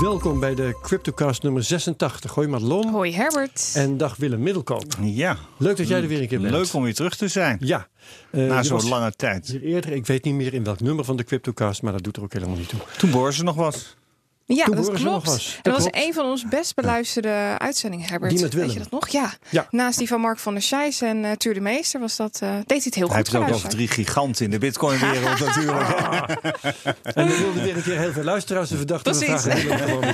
Welkom bij de CryptoCast nummer 86. Hoi Madelon. Hoi Herbert. En dag Willem Middelkoop. Ja. Leuk dat jij er weer een keer bent. Leuk om weer terug te zijn. Ja. Uh, Na zo'n lange tijd. Eerder, ik weet niet meer in welk nummer van de CryptoCast, maar dat doet er ook helemaal niet toe. Toen Boris nog was. Ja, Toen dat klopt. was. en Dat dat was klopt. een van onze best beluisterde uitzendingen, Herbert. Die met Weet je dat nog? Ja. Ja. Naast die van Mark van der Scheijs en eh Tuur de Meester was dat, eh, deed hij het heel Hij goed heeft het ook over drie giganten in de bitcoin-wereld natuurlijk. En we wilden weer een keer heel veel luisteraars. Dus we dachten, we vragen.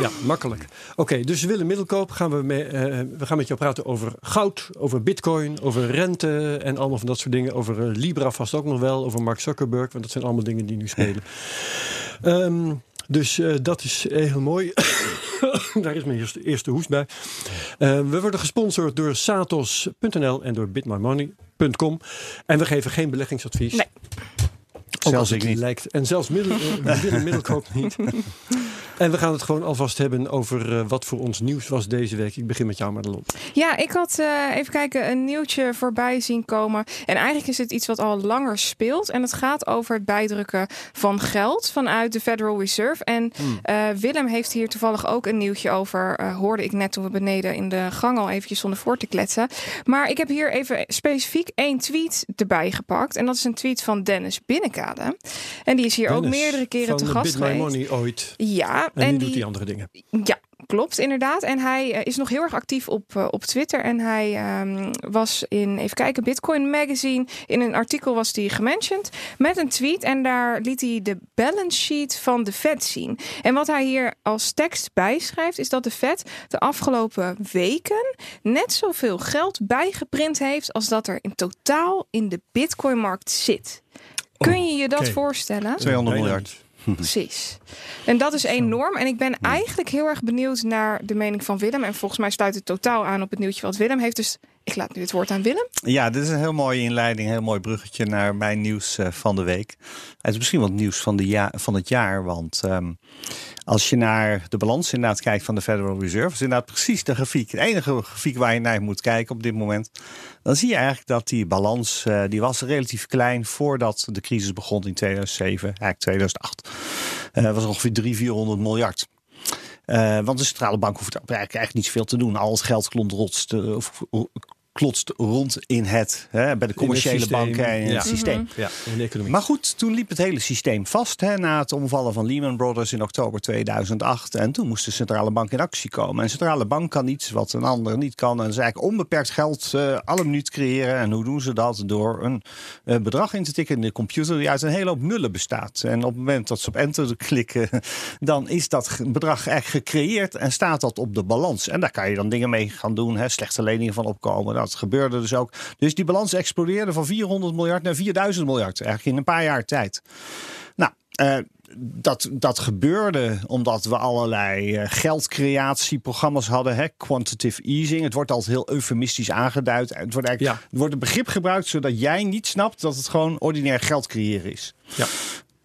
Ja, makkelijk. Oké, dus Willem Middelkoop gaan we, mee, eh, we gaan met jou praten over goud, over bitcoin, over rente en allemaal van dat soort dingen. Over Libra vast ook nog wel, over Mark Zuckerberg, want dat zijn allemaal dingen die nu spelen. Ehm, dus eh, dat is eh, heel mooi. Daar is mijn eerste, eerste hoest bij. Eh, we worden gesponsord door Satos.nl en door bitmymoney.com. En we geven geen beleggingsadvies. Nee. Ook als Zelfs het ik niet. lijkt. En zelfs middel, Middelkoop niet. En we gaan het gewoon alvast hebben over eh, wat voor ons nieuws was deze week. Ik begin met jou, Madelon. Ja, ik had eh, even kijken een nieuwtje voorbij zien komen. En eigenlijk is het iets wat al langer speelt. En het gaat over het bijdrukken van geld vanuit de Federal Reserve. En eh, Willem heeft hier toevallig ook een nieuwtje over. hoorde ik net toen we beneden in de gang al eventjes zonder voor te kletsen. Maar ik heb hier even specifiek één tweet erbij gepakt. En dat is een tweet van Dennis Binnekade. En die is hier ook meerdere keren te gast geweest. Money ooit. Ja, En, die doet die andere dingen. ja, klopt inderdaad. En hij eh, is nog heel erg actief op, eh, op Twitter. En hij ehm, was in, even kijken, Bitcoin Magazine. In een artikel was hij gementiond met een tweet. En daar liet hij de balance sheet van de Fed zien. En wat hij hier als tekst bijschrijft, is dat de Fed de afgelopen weken net zoveel geld bijgeprint heeft als dat er in totaal in de Bitcoin-markt zit. Kun je je dat voorstellen? 200 Bijna miljard. Precies. En dat is enorm. En ik ben eigenlijk heel erg benieuwd naar de mening van Willem. En volgens mij sluit het totaal aan op het nieuwtje wat Willem heeft. Dus ik laat nu het woord aan Willem. Ja, dit is een heel mooie inleiding, een heel mooi bruggetje naar mijn nieuws eh, van de week. Het is misschien het nieuws van, de ja van het jaar, want ehm, als je naar de balans inderdaad kijkt van de Federal Reserve, is inderdaad precies de grafiek, de enige grafiek waar je naar moet kijken op dit moment, dan zie je eigenlijk dat die balans, eh, die was relatief klein voordat de crisis begon in 2007, eigenlijk 2008. Eh was ongeveer 300, 400 miljard. Want de centrale bank hoeft eigenlijk, eigenlijk niet zoveel te doen. Al het geld klont, rotst, of, eh, klotst rond in het, hè, bij de commerciële banken en Ja. het systeem. Ja, in de economie. Maar goed, toen liep het hele systeem vast hè, na het omvallen van Lehman Brothers in oktober 2008. En toen moest de centrale bank in actie komen. En de centrale bank kan iets wat een ander niet kan. En dat is eigenlijk onbeperkt geld eh, alle minuut creëren. En hoe doen ze dat? Door een eh, bedrag in te tikken in de computer die uit een hele hoop nullen bestaat. En op het moment dat ze op enter klikken, dan is dat bedrag eigenlijk gecreëerd en staat dat op de balans. En daar kan je dan dingen mee gaan doen. Hè, slechte leningen van opkomen. Dat gebeurde dus ook. Dus die balans explodeerde van 400 miljard naar 4000 miljard. Eigenlijk in een paar jaar tijd. Nou, eh, dat, dat gebeurde omdat we allerlei eh, geldcreatieprogramma's hadden. Hè? Quantitative easing. Het wordt altijd heel eufemistisch aangeduid. Het wordt, eigenlijk, Ja. er wordt een begrip gebruikt zodat jij niet snapt dat het gewoon ordinair geld creëren is. Ja,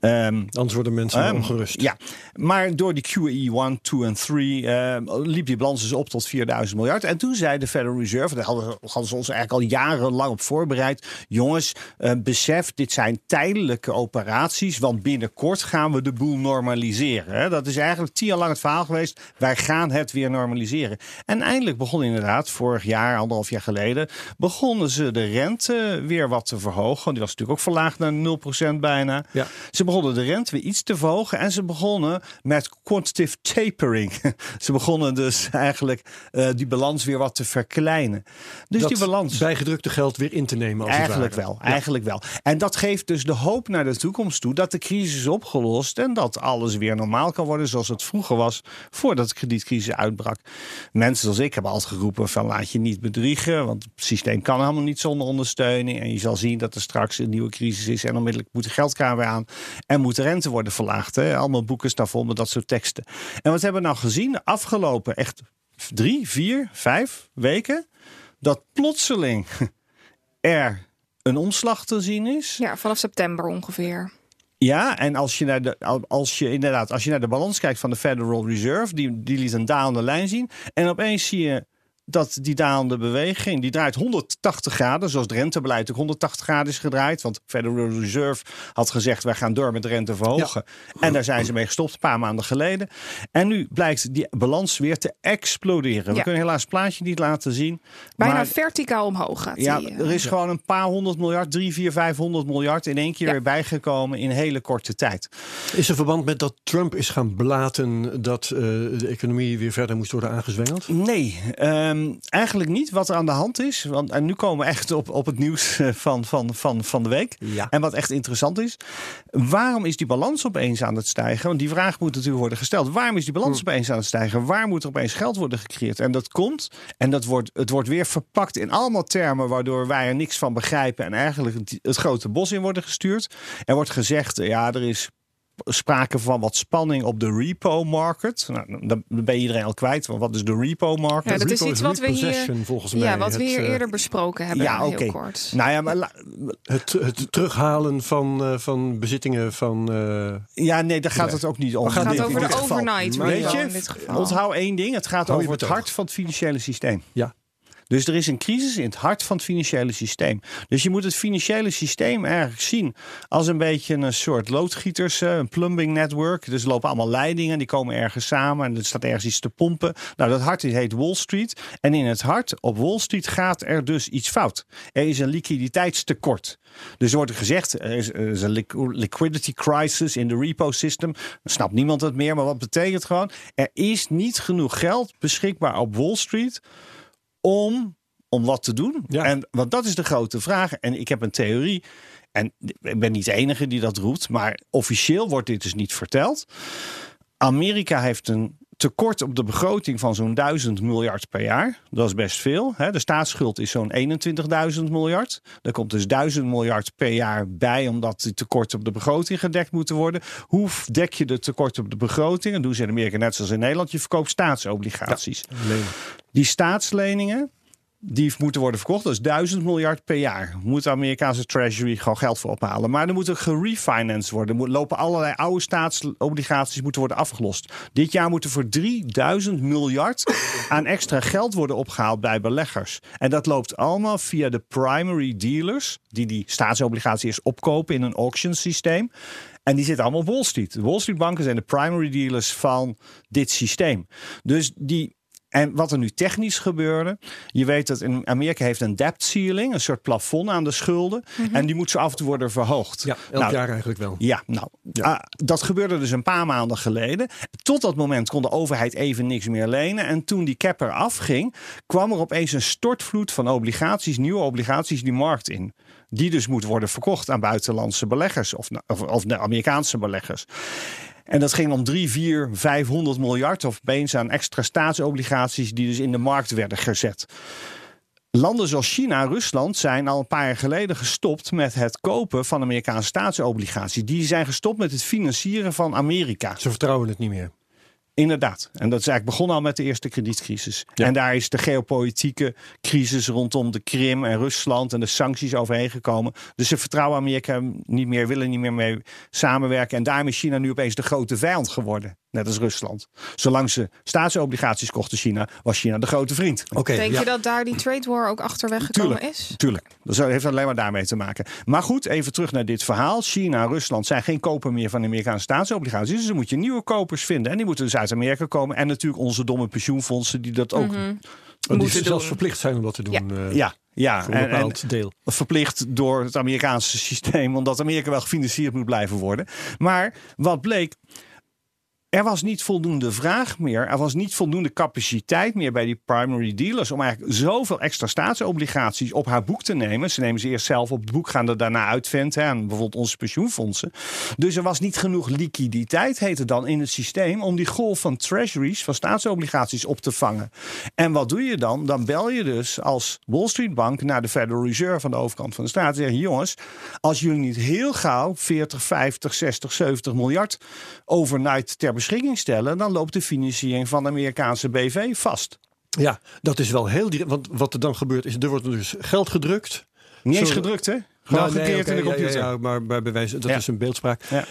Ehm, anders worden mensen Ehm, ongerust. Ja, maar door die QE 1, 2 en 3 eh, liep die balans dus op tot 4000 miljard. En toen zei de Federal Reserve, daar hadden, hadden ze ons eigenlijk al jarenlang op voorbereid. Jongens, besef, dit zijn tijdelijke operaties, want binnenkort gaan we de boel normaliseren. Hè. Dat is eigenlijk tien jaar lang het verhaal geweest. Wij gaan het weer normaliseren. En eindelijk begon inderdaad, vorig jaar, anderhalf jaar geleden, begonnen ze de rente weer wat te verhogen. Die was natuurlijk ook verlaagd naar 0% bijna. Ja. Ze begonnen de rente weer iets te verhogen en ze begonnen met quantitative tapering. ze begonnen dus eigenlijk eh, die balans weer wat te verkleinen. Dus dat die balans. bijgedrukte geld weer in te nemen als Eigenlijk wel, eigenlijk wel. En dat geeft dus de hoop naar de toekomst toe dat de crisis is opgelost en dat alles weer normaal kan worden zoals het vroeger was voordat de kredietcrisis uitbrak. Mensen zoals ik hebben altijd geroepen van laat je niet bedriegen, want het systeem kan helemaal niet zonder ondersteuning. En je zal zien dat er straks een nieuwe crisis is en onmiddellijk moet de geldkraan weer aan en moet de rente worden verlaagd. Hè? Allemaal boeken staan vol met dat soort teksten. En wat hebben we nou gezien de afgelopen echt drie, vier, vijf weken? Dat plotseling er een omslag te zien is. Ja, vanaf september ongeveer. Ja, en als je, naar de, als je inderdaad, als je naar de balans kijkt van de Federal Reserve, die, die liet een dalende lijn zien. En opeens zie je dat die dalende beweging, die draait 180 graden, zoals het rentebeleid ook 180 graden is gedraaid. Want Federal Reserve had gezegd, wij gaan door met de rente verhogen. En daar zijn ze mee gestopt, een paar maanden geleden. En nu blijkt die balans weer te exploderen. We kunnen helaas het plaatje niet laten zien. Bijna maar verticaal omhoog gaat ja, die, eh. er is gewoon een paar honderd miljard, drie, vier, vijfhonderd miljard in één keer Ja. weer bijgekomen in hele korte tijd. Is er verband met dat Trump is gaan blaten dat eh, de economie weer verder moest worden aangezwengeld? Nee, ehm, eigenlijk niet wat er aan de hand is. Want en nu komen we echt op, op het nieuws eh, van, van, van, van de week. Ja. En wat echt interessant is. Waarom is die balans opeens aan het stijgen? Want die vraag moet natuurlijk worden gesteld. Waarom is die balans opeens aan het stijgen? Waar moet er opeens geld worden gecreëerd? En dat komt, en dat wordt, het wordt weer verpakt in allemaal termen... waardoor wij er niks van begrijpen... en eigenlijk het, het grote bos in worden gestuurd. Er wordt gezegd, ja, er is sprake van wat spanning op de repo market. Nou, dan ben je iedereen al kwijt. Want wat is de repo market? Ja, dat is iets wat we hier- volgens mij. ja, wat we Het, hier eh, eerder besproken hebben. ja, heel oké. kort. Nou ja, maar la- Het, het terughalen van, eh, van bezittingen van. eh, ja, nee, daar gaat Nee. het ook niet om. Het gaat dit- over de overnight Weet je, in dit geval. Onthoud één ding. Het gaat Hou over het hart van het financiële systeem. ja. Dus er is een crisis in het hart van het financiële systeem. Dus je moet het financiële systeem eigenlijk zien als een beetje een soort loodgieters, eh, een plumbing network. Dus er lopen allemaal leidingen, die komen ergens samen en er staat ergens iets te pompen. Nou, dat hart heet Wall Street. En in het hart op Wall Street gaat er dus iets fout. Er is een liquiditeitstekort. Dus er wordt gezegd, er is, er is een liqu- liquidity crisis in de repo system. Dan snapt niemand het meer, maar wat betekent gewoon? Er is niet genoeg geld beschikbaar op Wall Street om, om wat te doen. Ja. En, want dat is de grote vraag. En ik heb een theorie. En ik ben niet de enige die dat roept. Maar officieel wordt dit dus niet verteld. Amerika heeft een tekort op de begroting van zo'n 1000 miljard per jaar. Dat is best veel. Hè? De staatsschuld is zo'n 21.000 miljard. Er komt dus 1000 miljard per jaar bij, omdat die tekorten op de begroting gedekt moeten worden. Hoe dek je de tekort op de begroting? Dat doen ze in Amerika net zoals in Nederland. Je verkoopt staatsobligaties. Die staatsleningen, die moeten worden verkocht. Dat is 1000 miljard per jaar. Moet de Amerikaanse treasury gewoon geld voor ophalen. Maar er moet gerefinanced worden. Er lopen allerlei oude staatsobligaties moeten worden afgelost. Dit jaar moet er voor 3000 miljard aan extra geld worden opgehaald bij beleggers. En dat loopt allemaal via de primary dealers. Die die staatsobligatie eerst opkopen in een auction systeem. En die zitten allemaal op Wall Street. De Wall Street banken zijn de primary dealers van dit systeem. Dus die en wat er nu technisch gebeurde. Je weet dat in Amerika heeft een debt ceiling, een soort plafond aan de schulden. En die moet zo af en toe worden verhoogd. Ja, elk Nou, jaar eigenlijk wel. ja, nou, Ja. ah, dat gebeurde dus een paar maanden geleden. Tot dat moment kon de overheid even niks meer lenen. En toen die cap er afging, kwam er opeens een stortvloed van obligaties, nieuwe obligaties, die markt in. Die dus moet worden verkocht aan buitenlandse beleggers of, of, of de Amerikaanse beleggers. En dat ging om 3, 4, 500 miljard of opeens aan extra staatsobligaties die dus in de markt werden gezet. Landen zoals China en Rusland zijn al een paar jaar geleden gestopt met het kopen van Amerikaanse staatsobligaties. Die zijn gestopt met het financieren van Amerika. Ze vertrouwen het niet meer. Inderdaad. En dat is eigenlijk begonnen al met de eerste kredietcrisis. Ja. En daar is de geopolitieke crisis rondom de Krim en Rusland en de sancties overheen gekomen. Dus ze vertrouwen Amerika niet meer, willen niet meer mee samenwerken. En daarmee is China nu opeens de grote vijand geworden. Net als Rusland. Zolang ze staatsobligaties kochten China, was China de grote vriend. Oké, Denk ja. je dat daar die trade war ook achter weggekomen Tuurlijk. is? Tuurlijk. Dat heeft alleen maar daarmee te maken. Maar goed, even terug naar dit verhaal. China en Rusland zijn geen koper meer van Amerikaanse staatsobligaties. Dus dan moet je nieuwe kopers vinden. En die moeten dus uit Amerika komen. En natuurlijk onze domme pensioenfondsen die dat ook Mhm. Want die moeten zelfs doen. verplicht zijn om dat te doen. Ja. eh, Ja, ja. En, deel. verplicht door het Amerikaanse systeem, omdat Amerika wel gefinancierd moet blijven worden. Maar wat bleek. Er was niet voldoende vraag meer. Er was niet voldoende capaciteit meer bij die primary dealers. om eigenlijk zoveel extra staatsobligaties op haar boek te nemen. Ze nemen ze eerst zelf op het boek, gaan er daarna uitventen. bijvoorbeeld onze pensioenfondsen. Dus er was niet genoeg liquiditeit, heet het dan, in het systeem. om die golf van treasuries, van staatsobligaties op te vangen. En wat doe je dan? Dan bel je dus als Wall Street Bank naar de Federal Reserve aan de overkant van de staat. En zeg je, jongens, als jullie niet heel gauw 40, 50, 60, 70 miljard overnight ter beschikking stellen, dan loopt de financiering van de Amerikaanse BV vast. Ja, dat is wel heel direct. Want wat er dan gebeurt is, er wordt dus geld gedrukt. Niet eens Zo- gedrukt, hè? Gewoon Nou, nee, in de ja, computer. ja, ja, maar bij bewijs, dat is een beeldspraak. Ja.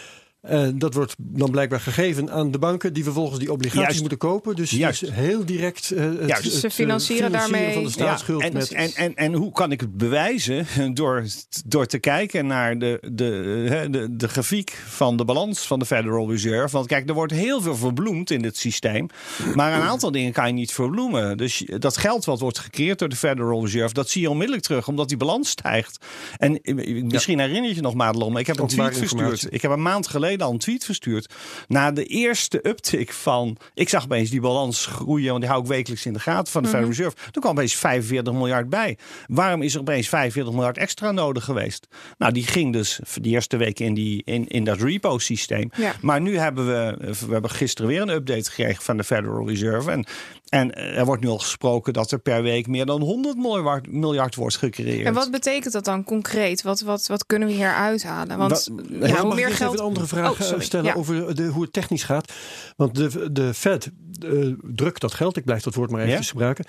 Uh, dat wordt dan blijkbaar gegeven aan de banken die vervolgens die obligaties Juist. moeten kopen. Dus Juist. dus heel direct uh, het, Juist. het, Ze uh, financieren daarmee- van de staatsschuld. Ja, en, met, en, en, en hoe kan ik het bewijzen? Door, door te kijken naar de, de, hè, de, de grafiek van de balans van de Federal Reserve. Want kijk, er wordt heel veel verbloemd in dit systeem. Maar een aantal dingen kan je niet verbloemen. Dus dat geld wat wordt gecreëerd door de Federal Reserve, dat zie je onmiddellijk terug, omdat die balans stijgt. En eh, misschien herinner je je nog, Madelon, maar ik heb een tweet verstuurd. informatie. Ik heb een maand geleden al een tweet verstuurd. Na de eerste uptick van. Ik zag opeens die balans groeien, want die hou ik wekelijks in de gaten van de Federal Reserve. Toen kwam opeens 45 miljard bij. Waarom is er opeens 45 miljard extra nodig geweest? Nou, die ging dus de eerste week in, die, in, in dat repo-systeem. Ja. Maar nu hebben we, we hebben gisteren weer een update gekregen van de Federal Reserve. En, en er wordt nu al gesproken dat er per week meer dan 100 miljard, miljard wordt gecreëerd. En wat betekent dat dan concreet? Wat, wat, wat kunnen we hier uithalen? Want Wa- ja, Ja, hoe ik meer geld. even een andere vraag Oh, eh, sorry. stellen Ja. over de, hoe het technisch gaat? Want de, de Fed eh, drukt dat geld, ik blijf dat woord maar even gebruiken.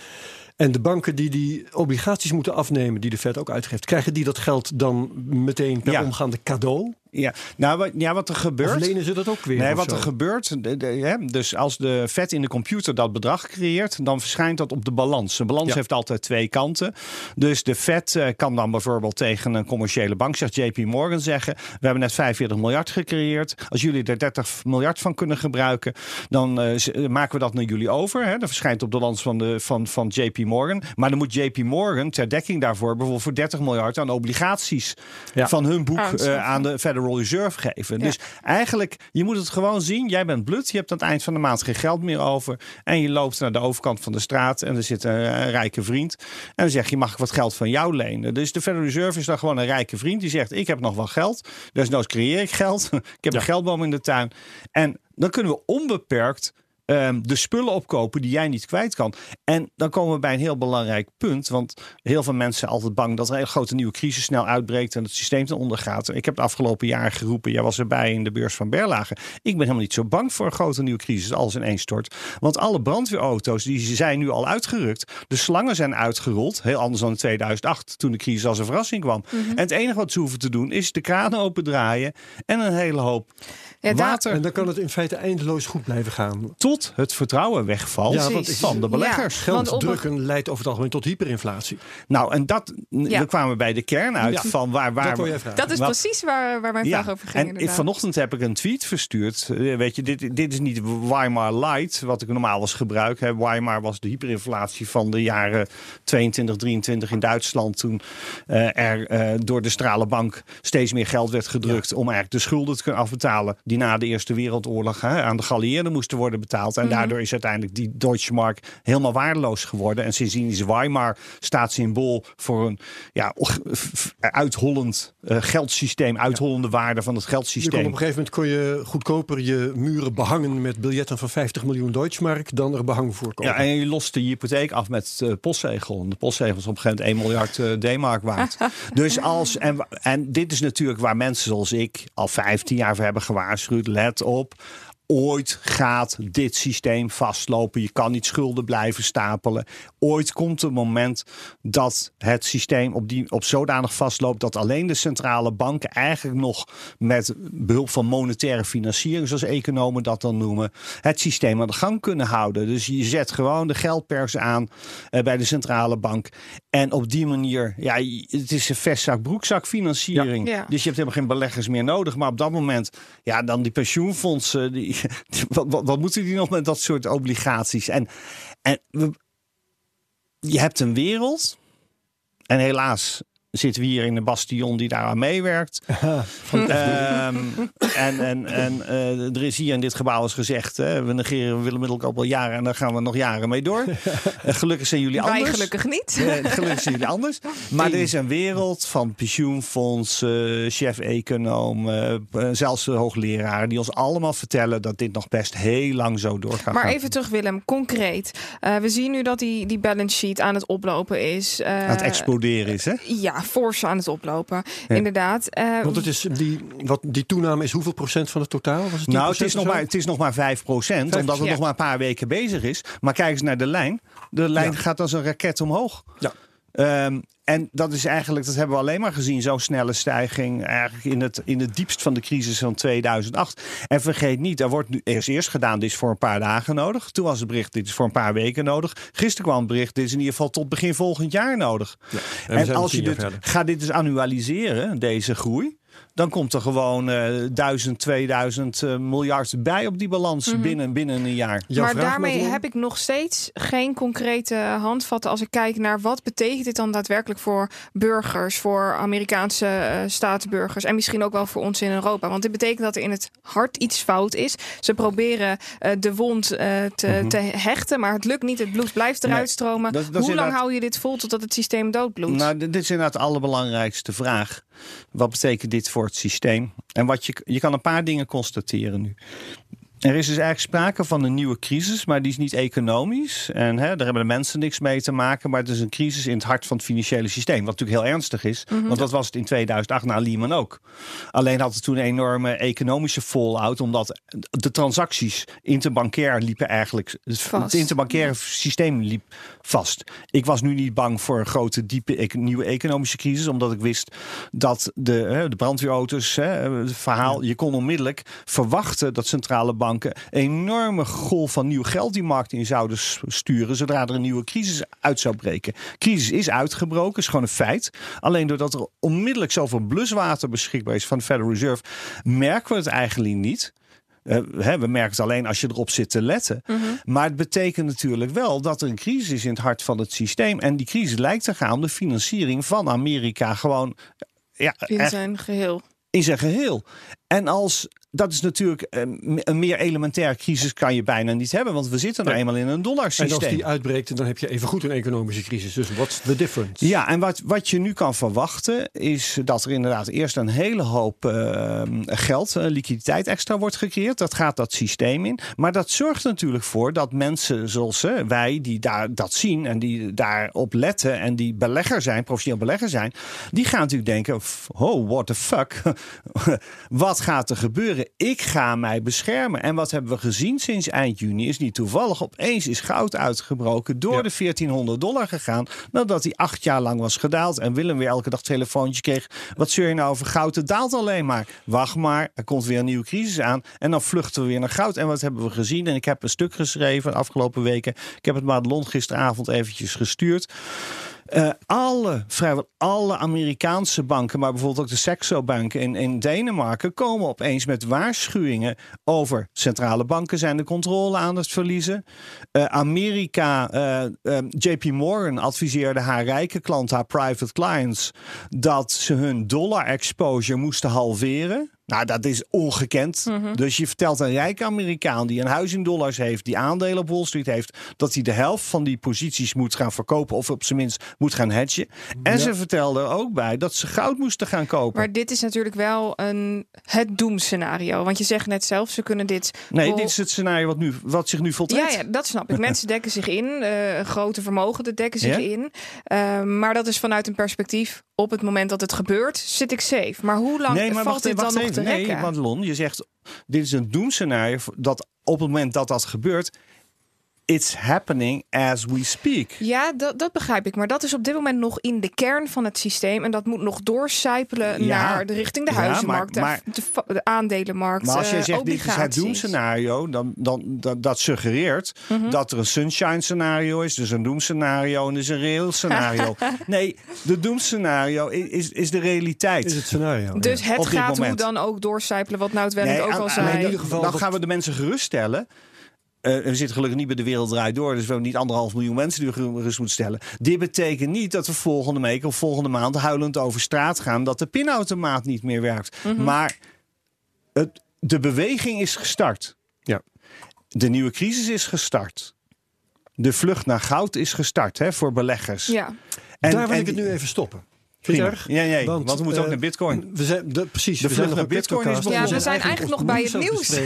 En de banken die die obligaties moeten afnemen, die de Fed ook uitgeeft, krijgen die dat geld dan meteen per Ja. omgaande cadeau? Ja, nou, wat, ja, wat er Of gebeurt. lenen ze dat ook weer? Nee, wat zo? er gebeurt, de- de- hè, dus als de vet in de computer dat bedrag creëert, dan verschijnt dat op de balans. De balans Ja. heeft altijd twee kanten. Dus de vet eh, kan dan bijvoorbeeld tegen een commerciële bank, zegt JP Morgan, zeggen: We hebben net 45 miljard gecreëerd. Als jullie er 30 miljard van kunnen gebruiken, dan eh, eh, maken we dat naar jullie over. Hè. Dat verschijnt op de balans van, de, van, van JP Morgan. Maar dan moet JP Morgan ter dekking daarvoor bijvoorbeeld voor 30 miljard aan obligaties Ja. van hun boek eh, aan de Federal Reserve geven. Dus eigenlijk, je moet het gewoon zien. Jij bent blut, je hebt aan het eind van de maand geen geld meer over. En je loopt naar de overkant van de straat en er zit een, een rijke vriend. En dan zeg je, mag ik wat geld van jou lenen? Dus de Federal Reserve is dan gewoon een rijke vriend die zegt, ik heb nog wel geld. Desnoods creëer ik geld. ik heb Ja. een geldboom in de tuin. En dan kunnen we onbeperkt ehm, de spullen opkopen die jij niet kwijt kan. En dan komen we bij een heel belangrijk punt. Want heel veel mensen zijn altijd bang dat er een hele grote nieuwe crisis snel uitbreekt en het systeem ten onder gaat. Ik heb het afgelopen jaar geroepen, jij was erbij in de beurs van Berlage. Ik ben helemaal niet zo bang voor een grote nieuwe crisis als in één stort. Want alle brandweerauto's die zijn nu al uitgerukt. De slangen zijn uitgerold. Heel anders dan in 2008 toen de crisis als een verrassing kwam. En het enige wat ze hoeven te doen is de kranen opendraaien en een hele hoop Ja, water En dan kan het in feite eindeloos goed blijven gaan. tot het vertrouwen wegvalt Ja, want ik- van de beleggers. Ja. Geld op drukken leidt over het algemeen tot hyperinflatie. Nou, en dat, Ja. we kwamen bij de kern uit Ja. van waar, waar dat dat is Wat- precies waar, waar mijn vraag over ging. en inderdaad. vanochtend heb ik een tweet verstuurd. Eh, Weet je, dit, dit is niet Weimar Light, wat ik normaal was gebruik. Hè. Weimar was de hyperinflatie van de jaren 22, 23 in Duitsland. Toen eh, er eh, door de Stralenbank steeds meer geld werd gedrukt. om eigenlijk de schulden te kunnen afbetalen. Die na de Eerste Wereldoorlog hè, aan de geallieerden moesten worden betaald. Mhm. En daardoor is uiteindelijk die Deutsche Mark helemaal waardeloos geworden. En sindsdien is Weimar staat symbool voor een ja, uithollend eh, geldsysteem. Uithollende waarde van het Je kon geldsysteem. op een gegeven moment kon je goedkoper je muren behangen met biljetten van 50 miljoen Deutschmark dan er behang voor kopen. Ja, en je lost de hypotheek af met eh, postzegel. En de postzegel is op een gegeven moment 1 miljard eh, D-mark waard. dus als, en, en dit is natuurlijk waar mensen zoals ik al 15 jaar voor hebben gewaarschuwd. Let op. Ooit gaat dit systeem vastlopen. Je kan niet schulden blijven stapelen. Ooit komt een moment dat het systeem op, die, op zodanig vastloopt dat alleen de centrale banken eigenlijk nog met behulp van monetaire financiering, zoals economen dat dan noemen, het systeem aan de gang kunnen houden. Dus je zet gewoon de geldpers aan eh, bij de centrale bank. En op die manier, ja, het is een vestzak, broekzak financiering. Ja. Ja. Dus je hebt helemaal geen beleggers meer nodig. Maar op dat moment, ja, dan die pensioenfondsen, die, wat, moeten die nog met dat soort obligaties? En, en je hebt een wereld. En helaas zitten we hier in een bastion die daaraan meewerkt. Ehm, en en, en eh, er is hier in dit gebouw eens gezegd: hè, we negeren Willem Middelkoop al jaren en daar gaan we nog jaren mee door. Eh, gelukkig zijn jullie Wij anders. gelukkig niet. Gelukkig zijn jullie anders. Maar er is een wereld van pensioenfondsen, chef-econoom, eh, zelfs de hoogleraren, die ons allemaal vertellen dat dit nog best heel lang zo doorgaat. Maar even terug, Willem, concreet. Eh, we zien nu dat die, die balance sheet aan het oplopen is. Eh, aan het exploderen is, hè? Ja, fors aan het oplopen. Inderdaad. Eh, Want het is die, wat, die toename is hoeveel procent van het totaal? Was het 10% Nou, het is, nog maar, het is nog maar 5% omdat het ja. nog maar een paar weken bezig is. Maar kijk eens naar de lijn. De lijn Ja. gaat als een raket omhoog. Ja. Ehm, en dat is eigenlijk, dat hebben we alleen maar gezien, zo'n snelle stijging. Eigenlijk in het, in het diepst van de crisis van 2008. En vergeet niet, er wordt nu eerst eerst gedaan, dit is voor een paar dagen nodig. Toen was het bericht, dit is voor een paar weken nodig. Gisteren kwam het bericht, dit is in ieder geval tot begin volgend jaar nodig. Ja, en als je dit, verder. ga dit dus annualiseren, deze groei. Dan komt er gewoon eh 1000, 2000 eh, miljard bij op die balans binnen, binnen een jaar. Jouw maar daarmee heb ik nog steeds geen concrete handvatten als ik kijk naar wat betekent dit dan daadwerkelijk voor burgers, voor Amerikaanse eh, staatsburgers en misschien ook wel voor ons in Europa. Want dit betekent dat er in het hart iets fout is. Ze proberen eh, de wond eh, te, te hechten, maar het lukt niet. Het bloed blijft eruit Nee, stromen. dat- dat is Hoe lang inderdaad- hou je dit vol totdat het systeem doodbloedt? Nou, dit dit is inderdaad de allerbelangrijkste vraag. Wat betekent dit voor het systeem? En wat je, je kan een paar dingen constateren nu. Er is dus eigenlijk sprake van een nieuwe crisis, maar die is niet economisch. En hè, daar hebben de mensen niks mee te maken. Maar het is een crisis in het hart van het financiële systeem. Wat natuurlijk heel ernstig is. Want dat was het in 2008 na Lehman ook. Alleen had het toen een enorme economische fallout. Omdat de transacties interbankair liepen eigenlijk... Vast. Het interbankaire systeem liep vast. Ik was nu niet bang voor een grote, diepe ec- nieuwe economische crisis. Omdat ik wist dat de, hè, de brandweerauto's, hè, het verhaal... Je kon onmiddellijk verwachten dat centrale banken... een enorme golf van nieuw geld die markt in zouden sturen... zodra er een nieuwe crisis uit zou breken. Crisis is uitgebroken, is gewoon een feit. Alleen doordat er onmiddellijk zoveel bluswater beschikbaar is van de Federal Reserve... merken we het eigenlijk niet... Eh, hè, we merken het alleen als je erop zit te letten. Maar het betekent natuurlijk wel dat er een crisis is in het hart van het systeem. En die crisis lijkt te gaan om de financiering van Amerika gewoon ja, in echt zijn geheel. in zijn geheel. En als dat is natuurlijk eh, een meer elementaire crisis kan je bijna niet hebben, want we zitten nou eenmaal in een En dollarsysteem. als die uitbreekt, dan heb je even goed een economische crisis. Dus what's the difference? Ja, en wat, wat je nu kan verwachten is dat er inderdaad eerst een hele hoop eh, geld, eh, liquiditeit extra wordt gecreëerd. Dat gaat dat systeem in. Maar dat zorgt natuurlijk voor dat mensen zoals eh, wij, die daar dat zien en die daarop letten en die belegger zijn, professioneel belegger zijn, die gaan natuurlijk denken: oh, what the fuck? wat gaat er gebeuren? Ik ga mij beschermen. En wat hebben we gezien sinds eind juni is niet toevallig. Opeens is goud uitgebroken door Ja. de 1400 dollar gegaan. Nadat hij acht jaar lang was gedaald. En Willem weer elke dag telefoontje kreeg. Wat zeur je nou over goud? Het daalt alleen maar. Wacht maar, er komt weer een nieuwe crisis aan. En dan vluchten we weer naar goud. En wat hebben we gezien? En ik heb een stuk geschreven de afgelopen weken. Ik heb het Madelon gisteravond eventjes gestuurd. Eh, alle, vrijwel alle Amerikaanse banken, maar bijvoorbeeld ook de Saxo Bank in, in Denemarken, komen opeens met waarschuwingen over centrale banken zijn de controle aan het verliezen. Eh, Amerika, eh, JP Morgan adviseerde haar rijke klanten, haar private clients, dat ze hun dollar exposure moesten halveren. Nou, dat is ongekend. Dus je vertelt een rijke Amerikaan die een huis in dollars heeft, die aandelen op Wall Street heeft, dat hij de helft van die posities moet gaan verkopen of op zijn minst moet gaan hedgen. En ze vertelden er ook bij dat ze goud moesten gaan kopen. Maar dit is natuurlijk wel een, het doemscenario. Want je zegt net zelf, ze kunnen dit... nee, wel- dit is het scenario wat, nu, wat zich nu voltrekt. Ja, ja, dat snap ik. Mensen dekken zich in. eh, grote vermogenden dekken zich Ja? in. Eh, maar dat is vanuit een perspectief. Op het moment dat het gebeurt, zit ik safe. Maar hoe lang Nee, maar valt wacht, dit dan wacht nog even. te Nee, rekken? Madelon, je zegt dit is een doemscenario dat op het moment dat dat gebeurt, it's happening as we speak. Ja, dat, dat begrijp ik. Maar dat is op dit moment nog in de kern van het systeem. En dat moet nog doorcijpelen Ja. naar de richting de Ja, huizenmarkt, maar- maar- de, de, aandelenmarkt, Maar als jij eh, zegt dit is het doemscenario, dan, dan dat, dat suggereert Mhm. dat er een sunshine scenario is, dus een doemscenario en dus een reëel scenario. nee, de doemscenario i- is, is de realiteit. Is het scenario. Dus ja. het gaat hoe dan ook doorcijpelen, wat nou het wel ook aan- al zei. in ieder geval dan gaan we de mensen geruststellen. Eh, we zitten gelukkig niet bij de wereld draait door, dus we hebben niet anderhalf miljoen mensen die we gerust moeten stellen. Dit betekent niet dat we volgende week of volgende maand huilend over straat gaan dat de pinautomaat niet meer werkt. Mhm. Maar het, de beweging is gestart. Ja. De nieuwe crisis is gestart. De vlucht naar goud is gestart hè, voor beleggers. Ja. En- Daar wil en ik het nu even stoppen. Erg? Ja, nee, want we moeten ook eh, naar Bitcoin. We zijn, de, precies, De we zijn nog naar een Bitcoin is Bitcoin. begonnen. Ja, we zijn eigenlijk nog bij het nieuws.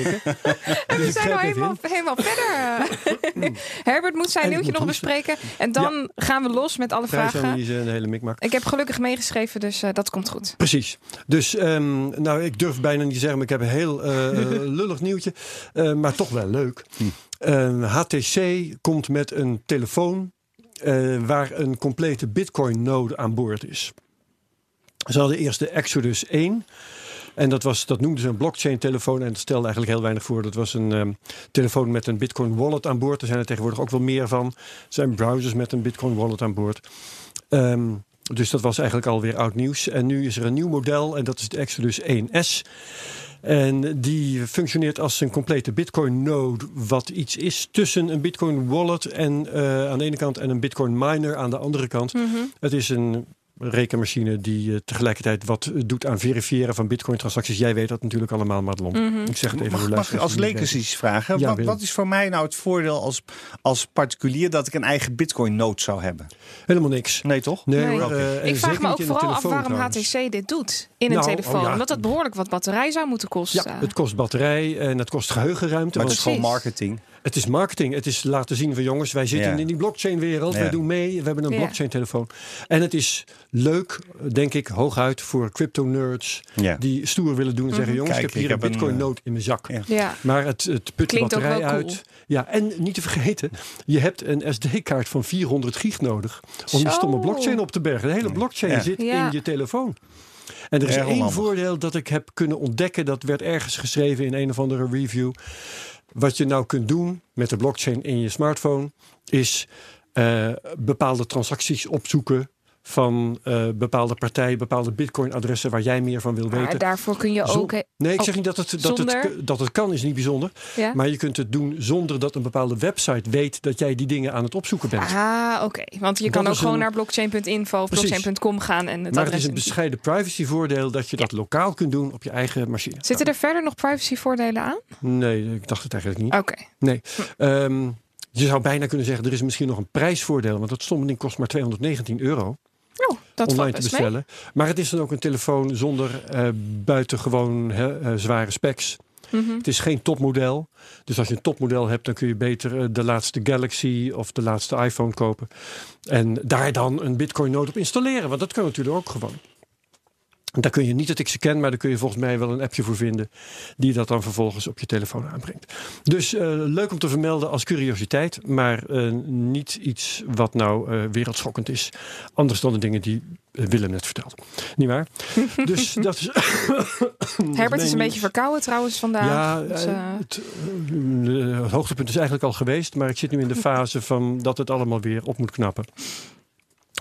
We zijn al helemaal, helemaal verder. Herbert moet zijn En nieuwtje nog bespreken. En dan gaan we los met alle vragen. Prijsanalyse en de hele mikmak. Ik heb gelukkig meegeschreven, dus eh, dat komt goed. Precies. Dus ehm, nou, ik durf bijna niet te zeggen, maar ik heb een heel eh, lullig nieuwtje. Eh, maar toch wel leuk. Hm. Eh, HTC komt met een telefoon eh, waar een complete Bitcoin-node aan boord is. Ze hadden eerst de Exodus 1. En dat, was, dat noemden ze een blockchain-telefoon. En dat stelde eigenlijk heel weinig voor. Dat was een ehm, telefoon met een Bitcoin-wallet aan boord. Er zijn er tegenwoordig ook wel meer van. Er zijn browsers met een Bitcoin-wallet aan boord. Ehm, dus dat was eigenlijk alweer oud nieuws. En nu is er een nieuw model en dat is de Exodus 1S. En die functioneert als een complete Bitcoin-node, wat iets is tussen een Bitcoin-wallet en, eh, aan de ene kant en een Bitcoin-miner aan de andere kant. Het is een rekenmachine die uh, tegelijkertijd wat doet aan verifiëren van Bitcoin-transacties. Jij weet dat natuurlijk allemaal, Madelon. Ik zeg het even Mag, mag ik als leek leek iets vragen? Ja, wat, wat is voor mij nou het voordeel als, als particulier dat ik een eigen Bitcoin-node zou hebben? Helemaal niks. Nee, toch? Nee, eh, Ik vraag me ook vooral af telefoon waarom trouwens. HTC dit doet in een Nou, telefoon. oh ja. Omdat dat behoorlijk wat batterij zou moeten kosten. Ja, het kost batterij en het kost geheugenruimte. Maar het is gewoon marketing. Het is marketing. Het is laten zien van jongens, wij zitten Ja. in die blockchain-wereld. Ja. Wij doen mee. We hebben een Ja. blockchain-telefoon. En het is leuk, denk ik, hooguit voor crypto-nerds Ja. die stoer willen doen en zeggen: jongens, Kijk, ik heb hier ik een heb een, Bitcoin-note in mijn zak. Ja. Ja. Maar het, het put de batterij cool. uit. Ja, en niet te vergeten, je hebt een SD-kaart van 400 gig nodig om die stomme blockchain op te bergen. De hele blockchain Ja. zit Ja. in je telefoon. En er is Erg één voordeel dat ik heb kunnen ontdekken. Dat werd ergens geschreven in een of andere review. Wat je nou kunt doen met de blockchain in je smartphone, is eh, bepaalde transacties opzoeken van eh, bepaalde partijen, bepaalde bitcoin-adressen waar jij meer van wil Maar weten. daarvoor kun je Zo- ook... Nee, ik zeg niet dat het, dat, het, dat het kan, is niet bijzonder. Ja? Maar je kunt het doen zonder dat een bepaalde website weet dat jij die dingen aan het opzoeken bent. Ah, oké. Want je Dat kan ook gewoon een- naar blockchain.info of blockchain.com gaan en het maar het is een bescheiden privacyvoordeel dat je dat lokaal kunt doen op je eigen machine. Zitten er verder nog privacyvoordelen aan? Nee, ik dacht het eigenlijk niet. Oké. Nee. Ehm, je zou bijna kunnen zeggen, er is misschien nog een prijsvoordeel. Want dat stomme ding kost maar 219 euro Oh, dat online te mee. bestellen. Maar het is dan ook een telefoon zonder eh, buitengewoon eh, zware specs. Mhm. Het is geen topmodel. Dus als je een topmodel hebt, dan kun je beter eh, de laatste Galaxy of de laatste iPhone kopen. En daar dan een Bitcoin node op installeren. Want dat kan natuurlijk ook gewoon. En Daar kun je niet het ik ze ken, maar daar kun je volgens mij wel een appje voor vinden. Die dat dan vervolgens op je telefoon aanbrengt. Dus eh, leuk om te vermelden als curiositeit. Maar eh, niet iets wat nou eh, wereldschokkend is. Anders dan de dingen die Willem net vertelde. Niet waar? dus dat is. Herbert is een beetje verkouden trouwens vandaag. ja, Dus, het, het hoogtepunt is eigenlijk al geweest, maar ik zit nu in de fase van dat het allemaal weer op moet knappen.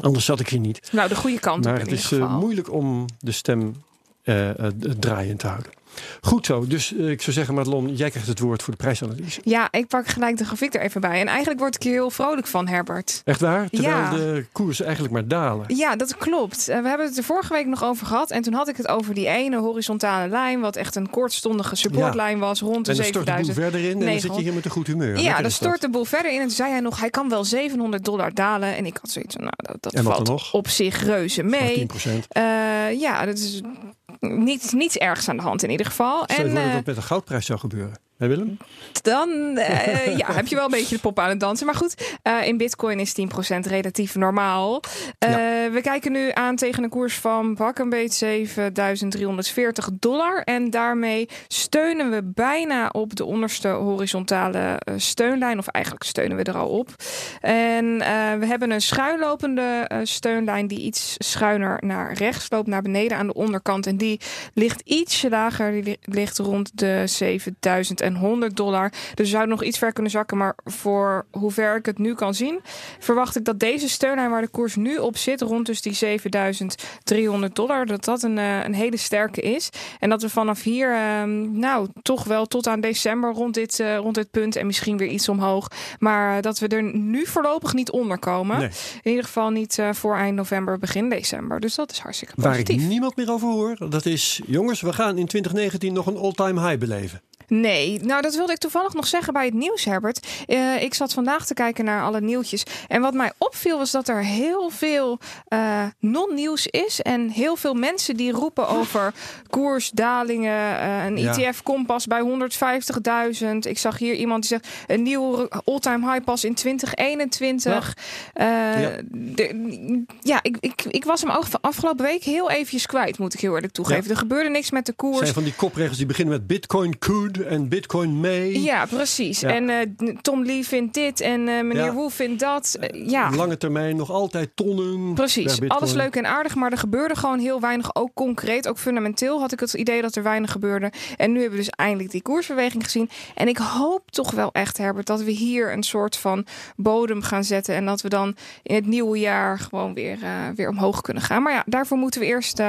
Anders zat ik hier niet. nou, de goede kant Maar op het is eh, moeilijk om de stem eh, eh, draaiend te houden. Goed zo, dus eh, ik zou zeggen, Madelon, jij krijgt het woord voor de prijsanalyse. Ja, ik pak gelijk de grafiek er even bij. En eigenlijk word ik hier heel vrolijk van, Herbert. Echt waar? Terwijl Ja. de koersen eigenlijk maar dalen. Ja, dat klopt. Eh, we hebben het er vorige week nog over gehad. En toen had ik het over die ene horizontale lijn, wat echt een kortstondige supportlijn was, rond de En dan stort de boel 7000. verder in en dan zit je 900. hier met een goed humeur. Ja, dan stort de boel verder in. En toen zei hij nog, hij kan wel 700 dollar dalen. En ik had zoiets van, nou, dat, dat En wat valt dan nog? op zich reuze mee. 10%. Eh, ja, dat is niet, niets ergs aan de hand in ieder geval. Stel je En dat eh, dat met een goudprijs zou gebeuren. Hé Willem? dan eh, ja, heb je wel een beetje de pop aan het dansen. Maar goed, eh, in bitcoin is 10% relatief normaal. Eh, We kijken nu aan tegen een koers van pak een beetje 7340 dollar. En daarmee steunen we bijna op de onderste horizontale steunlijn. Of eigenlijk steunen we er al op. En we hebben een schuinlopende steunlijn die iets schuiner naar rechts loopt, naar beneden aan de onderkant. En die ligt ietsje lager. Die li- ligt rond de 7100 dollar. Dus we zouden nog iets ver kunnen zakken. Maar voor hoever ik het nu kan zien, verwacht ik dat deze steunlijn waar de koers nu op zit, rond dus die 7300 dollar, dat dat een, eh, een hele sterke is. En dat we vanaf hier, ehm, nou, toch wel tot aan december rond dit, eh, rond dit punt en misschien weer iets omhoog. Maar eh, dat we er nu voorlopig niet onder komen. Nee. In ieder geval niet voor eind november, begin december. Dus dat is hartstikke Waar positief. ik niemand meer over hoor, dat is... Jongens, we gaan in 2019 nog een all-time high beleven. Nee, nou dat wilde ik toevallig nog zeggen bij het nieuws, Herbert. Eh, ik zat vandaag te kijken naar alle nieuwtjes. En wat mij opviel was dat er heel veel non-nieuws is. En heel veel mensen die roepen over koersdalingen. eh, een. ETF-kompas bij 150.000. Ik zag hier iemand die zegt een nieuwe all-time high pas in 2021. Eh, Ja. de- ja, ik, ik, ik was hem afgelopen week heel eventjes kwijt, moet ik heel eerlijk toegeven. Er gebeurde niks met de koers. zijn van die kopregels die beginnen met Bitcoin Koen. Good en Bitcoin mee. Ja, precies. Ja. En eh, Tom Lee vindt dit en eh, meneer Ja. Vindt dat. Eh, ja, Lange termijn nog altijd tonnen. Precies, alles leuk en aardig, maar er gebeurde gewoon heel weinig. Ook concreet, ook fundamenteel had ik het idee dat er weinig gebeurde. En nu hebben we dus eindelijk die koersbeweging gezien. En ik hoop toch wel echt, Herbert, dat we hier een soort van bodem gaan zetten. En dat we dan in het nieuwe jaar gewoon weer, weer omhoog kunnen gaan. Maar ja, daarvoor moeten we eerst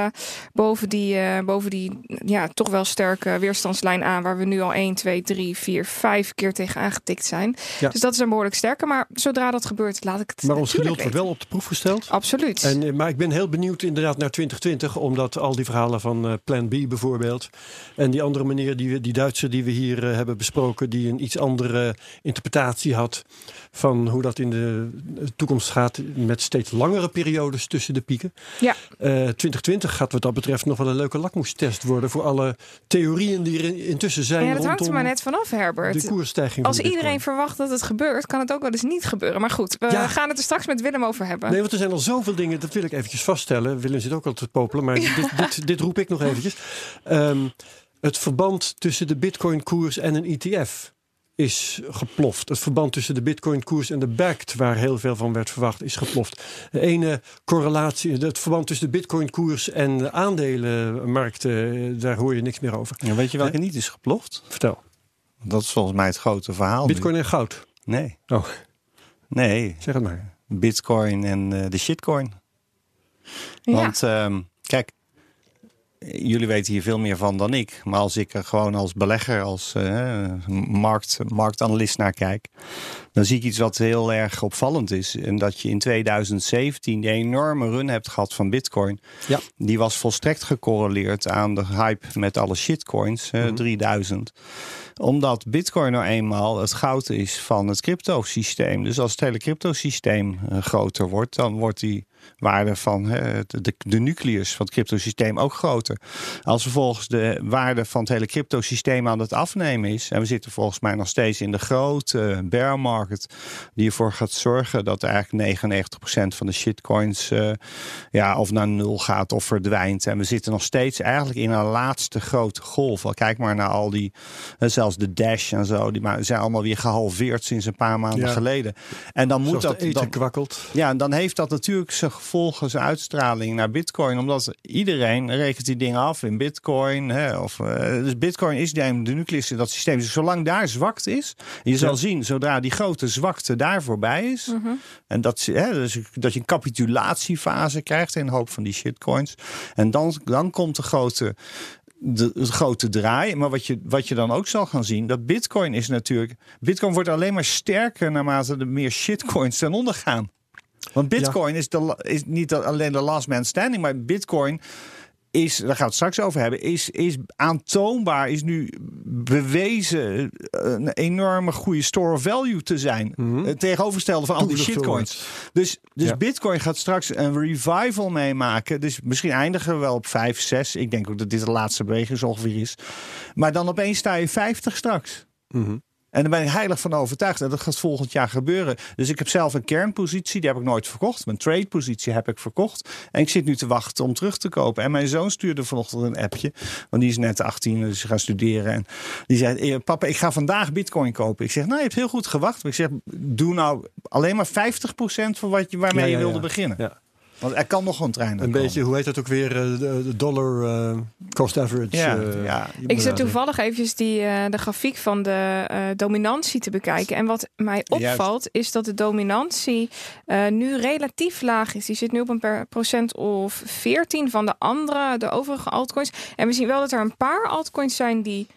boven die, boven die ja, toch wel sterke weerstandslijn aan. Waar we nu al 1, 2, 3, 4, 5 keer tegen aangetikt zijn. Ja. Dus dat is een behoorlijk sterke. Maar zodra dat gebeurt, laat ik het Maar ons geduld wordt wel op de proef gesteld. Absoluut. En, eh, maar ik ben heel benieuwd inderdaad naar 2020, omdat al die verhalen van eh, Plan B bijvoorbeeld. En die andere meneer, die, we- die Duitser die we hier eh, hebben besproken, die een iets andere interpretatie had van hoe dat in de toekomst gaat met steeds langere periodes tussen de pieken. Ja. Eh, 2020 gaat wat dat betreft nog wel een leuke lakmoestest worden voor alle theorieën die er in- intussen zijn Ja, dat hangt er maar net vanaf, Herbert. de koersstijging. Als iedereen Bitcoin. verwacht dat het gebeurt, kan het ook wel eens niet gebeuren. Maar goed, we Ja. gaan het er straks met Willem over hebben. Nee, want er zijn al zoveel dingen, dat wil ik eventjes vaststellen. Willem zit ook al te popelen, maar dit, dit, dit roep ik nog eventjes. Ehm, het verband tussen de bitcoin-koers en een ETF is geploft. Het verband tussen de bitcoin-koers en de BACT, waar heel veel van werd verwacht, is geploft. De ene correlatie, het verband tussen de bitcoin-koers en de aandelenmarkten, eh, daar hoor je niks meer over. Ja, weet je welke niet is geploft? Vertel. Dat is volgens mij het grote verhaal. nu. Bitcoin en goud. Nee. Oh, Nee, zeg het maar. Bitcoin en eh, de shitcoin. ja. Want ehm, kijk, jullie weten hier veel meer van dan ik. Maar als ik er gewoon als belegger, als eh, markt, marktanalist naar kijk, dan zie ik iets wat heel erg opvallend is. En dat je in 2017 die enorme run hebt gehad van Bitcoin. Ja. Die was volstrekt gecorreleerd aan de hype met alle shitcoins, eh, 3000 omdat Bitcoin nou eenmaal het goud is van het cryptosysteem. Dus als het hele cryptosysteem eh, groter wordt, dan wordt die waarde van de, de, nucleus van het cryptosysteem ook groter. Als vervolgens de waarde van het hele cryptosysteem aan het afnemen is, en we zitten volgens mij nog steeds in de grote bear market, die ervoor gaat zorgen dat eigenlijk 99% van de shitcoins eh, ja, of naar nul gaat of verdwijnt. En we zitten nog steeds eigenlijk in een laatste grote golf. Al Kijk maar naar al die, eh, zelfs de Dash en zo, die maar- zijn allemaal weer gehalveerd sinds een paar maanden Ja. geleden. En dan moet Zoals dat de eten dan, kwakkelt. ja, en dan heeft dat natuurlijk zijn gevolgen, zijn uitstraling naar Bitcoin. Omdat iedereen rekent die dingen af in Bitcoin. Hè, of, eh, dus Bitcoin is de, de nucleus in dat systeem. Dus zolang daar zwakte is, je zal zien, zodra die grote zwakte daar voorbij is. En dat, hè, dus dat je een capitulatiefase krijgt in een hoop van die shitcoins. En dan, dan komt de grote de, grote draai. Maar wat je, wat je dan ook zal gaan zien, dat Bitcoin is natuurlijk. Bitcoin wordt alleen maar sterker naarmate er meer shitcoins ten onder gaan. Want Bitcoin is, de, is niet alleen de last man standing, maar Bitcoin is, daar gaan we het straks over hebben, is, is aantoonbaar, is nu bewezen een enorme goede store of value te zijn. Het tegenovergestelde van al die shitcoins. Dus, dus Ja. Bitcoin gaat straks een revival meemaken. Dus misschien eindigen we wel op 5, 6. Ik denk ook dat dit de laatste beweging zo ongeveer is. Maar dan opeens sta je 50 straks. Mhm. En daar ben ik heilig van overtuigd. En dat gaat volgend jaar gebeuren. Dus ik heb zelf een kernpositie. Die heb ik nooit verkocht. Mijn tradepositie heb ik verkocht. En ik zit nu te wachten om terug te kopen. En mijn zoon stuurde vanochtend een appje. Want die is net 18, dus ze gaat studeren. En die zei, "Eh, papa, ik ga vandaag bitcoin kopen. Ik zeg, nou, je hebt heel goed gewacht. Maar ik zeg, doe nou alleen maar 50% van wat je, waarmee Ja, je wilde ja. beginnen. Ja. Want er kan nog een trein Een beetje, hoe heet dat ook weer? eh, De, dollar eh, cost average. Ja, eh, ja. Ik zit toevallig eventjes die, eh, de grafiek van de eh, dominantie te bekijken. En wat mij opvalt is dat de dominantie eh, nu relatief laag is. Die zit nu op een per procent of 14 van de andere, de overige altcoins. En we zien wel dat er een paar altcoins zijn die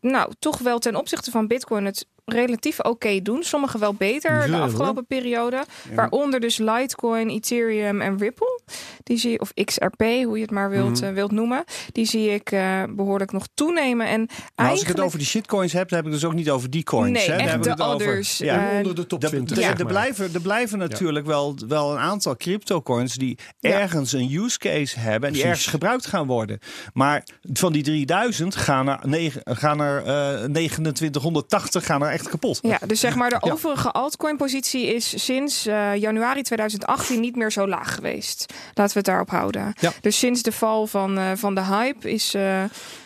nou toch wel ten opzichte van Bitcoin het relatief oké doen. Sommige wel beter de afgelopen periode. Waaronder dus Litecoin, Ethereum en Ripple. Die zie of XRP, hoe je het maar wilt, eh, wilt noemen. Die zie ik eh, behoorlijk nog toenemen. En Maar als ik eigenlijk... het over die shitcoins heb, dan heb ik dus ook niet over die coins. Nee, hè? Dan echt heb ik de het over-. Ja. Eh, onder de top Er- 20. er- zeg er, maar. blijven, er blijven natuurlijk wel, wel een aantal cryptocoins die Ja. ergens een use case hebben en die Precies. ergens gebruikt gaan worden. Maar van die 3000 gaan er, negen, gaan er eh, 2980 gaan er echt kapot. Ja, dus zeg maar de overige altcoin-positie is sinds eh, januari 2018 niet meer zo laag geweest. Laten we het daarop houden. Ja. Dus sinds de val van, eh, van de hype is. eh,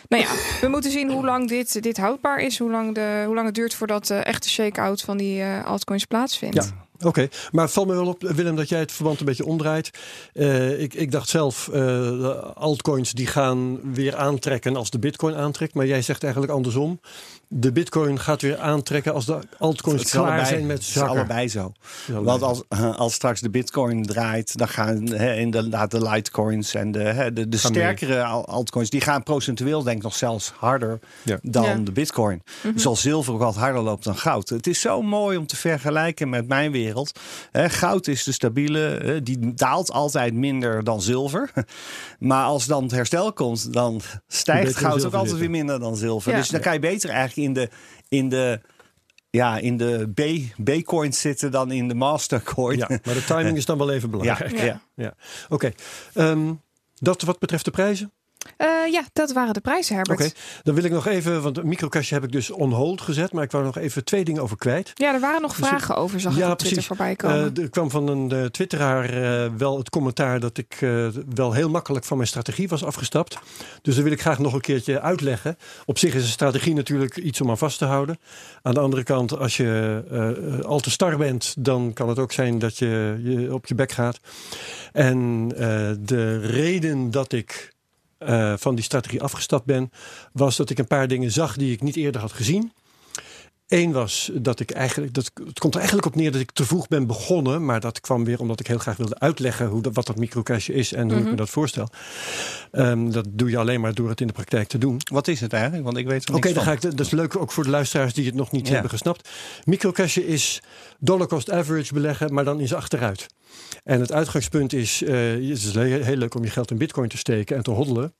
nou ja, we moeten zien hoe lang dit, dit houdbaar is. Hoe lang, de, hoe lang het duurt voordat de echte shake-out van die altcoins plaatsvindt. Ja. Oké, maar het valt me wel op, Willem, dat jij het verband een beetje omdraait. Ik, ik dacht zelf, altcoins die gaan weer aantrekken als de bitcoin aantrekt. Maar jij zegt eigenlijk andersom. De bitcoin gaat weer aantrekken als de altcoins Het is klaar allebei- zijn met het is zakken. allebei zo. Het is allebei. Want als, als straks de bitcoin draait, dan gaan hè, inderdaad de litecoins en de, hè, de, de mee. sterkere al- altcoins, die gaan procentueel denk ik nog zelfs harder Ja. dan Ja. de bitcoin. Zoals zilver ook wat harder loopt dan goud. Het is zo mooi om te vergelijken met mijn wereld. Hè, goud is de stabiele, die daalt altijd minder dan zilver. Maar als dan het herstel komt, dan stijgt goud ook altijd weer minder dan zilver. Ja. Dus dan kan je beter eigenlijk in de, in de ja, in de B- B-coins zitten dan in de mastercoin. Ja, maar de timing is dan wel even belangrijk. Ja. ja. Ja. Oké, Ehm, dat wat betreft de prijzen. Eh, ja, dat waren de prijzen, Herbert. Oké, dan wil ik nog even, want microcashje heb ik dus on hold gezet, maar ik wou nog even twee dingen over kwijt. Ja, er waren nog Dus- vragen over, zag Ja, ik op Twitter precies. voorbij komen. Eh, er kwam van een eh, twitteraar wel het commentaar dat ik wel heel makkelijk van mijn strategie was afgestapt. Dus dat wil ik graag nog een keertje uitleggen. Op zich is een strategie natuurlijk iets om aan vast te houden. Aan de andere kant, als je al te star bent, dan kan het ook zijn dat je, je op je bek gaat. En de reden dat ik eh, van die strategie afgestapt ben, was dat ik een paar dingen zag die ik niet eerder had gezien. Eén was dat ik eigenlijk, dat, het komt er eigenlijk op neer dat ik te vroeg ben begonnen. Maar dat kwam weer omdat ik heel graag wilde uitleggen hoe dat, wat dat microcashje is en hoe ik me dat voorstel. Ehm, dat doe je alleen maar door het in de praktijk te doen. Wat is het eigenlijk? Want ik weet Oké, niks dan ga ik. Dat is leuk ook voor de luisteraars die het nog niet Ja. hebben gesnapt. Microcashje is dollar cost average beleggen, maar dan is achteruit. En het uitgangspunt is, eh, het is heel, leuk om je geld in bitcoin te steken en te hoddelen.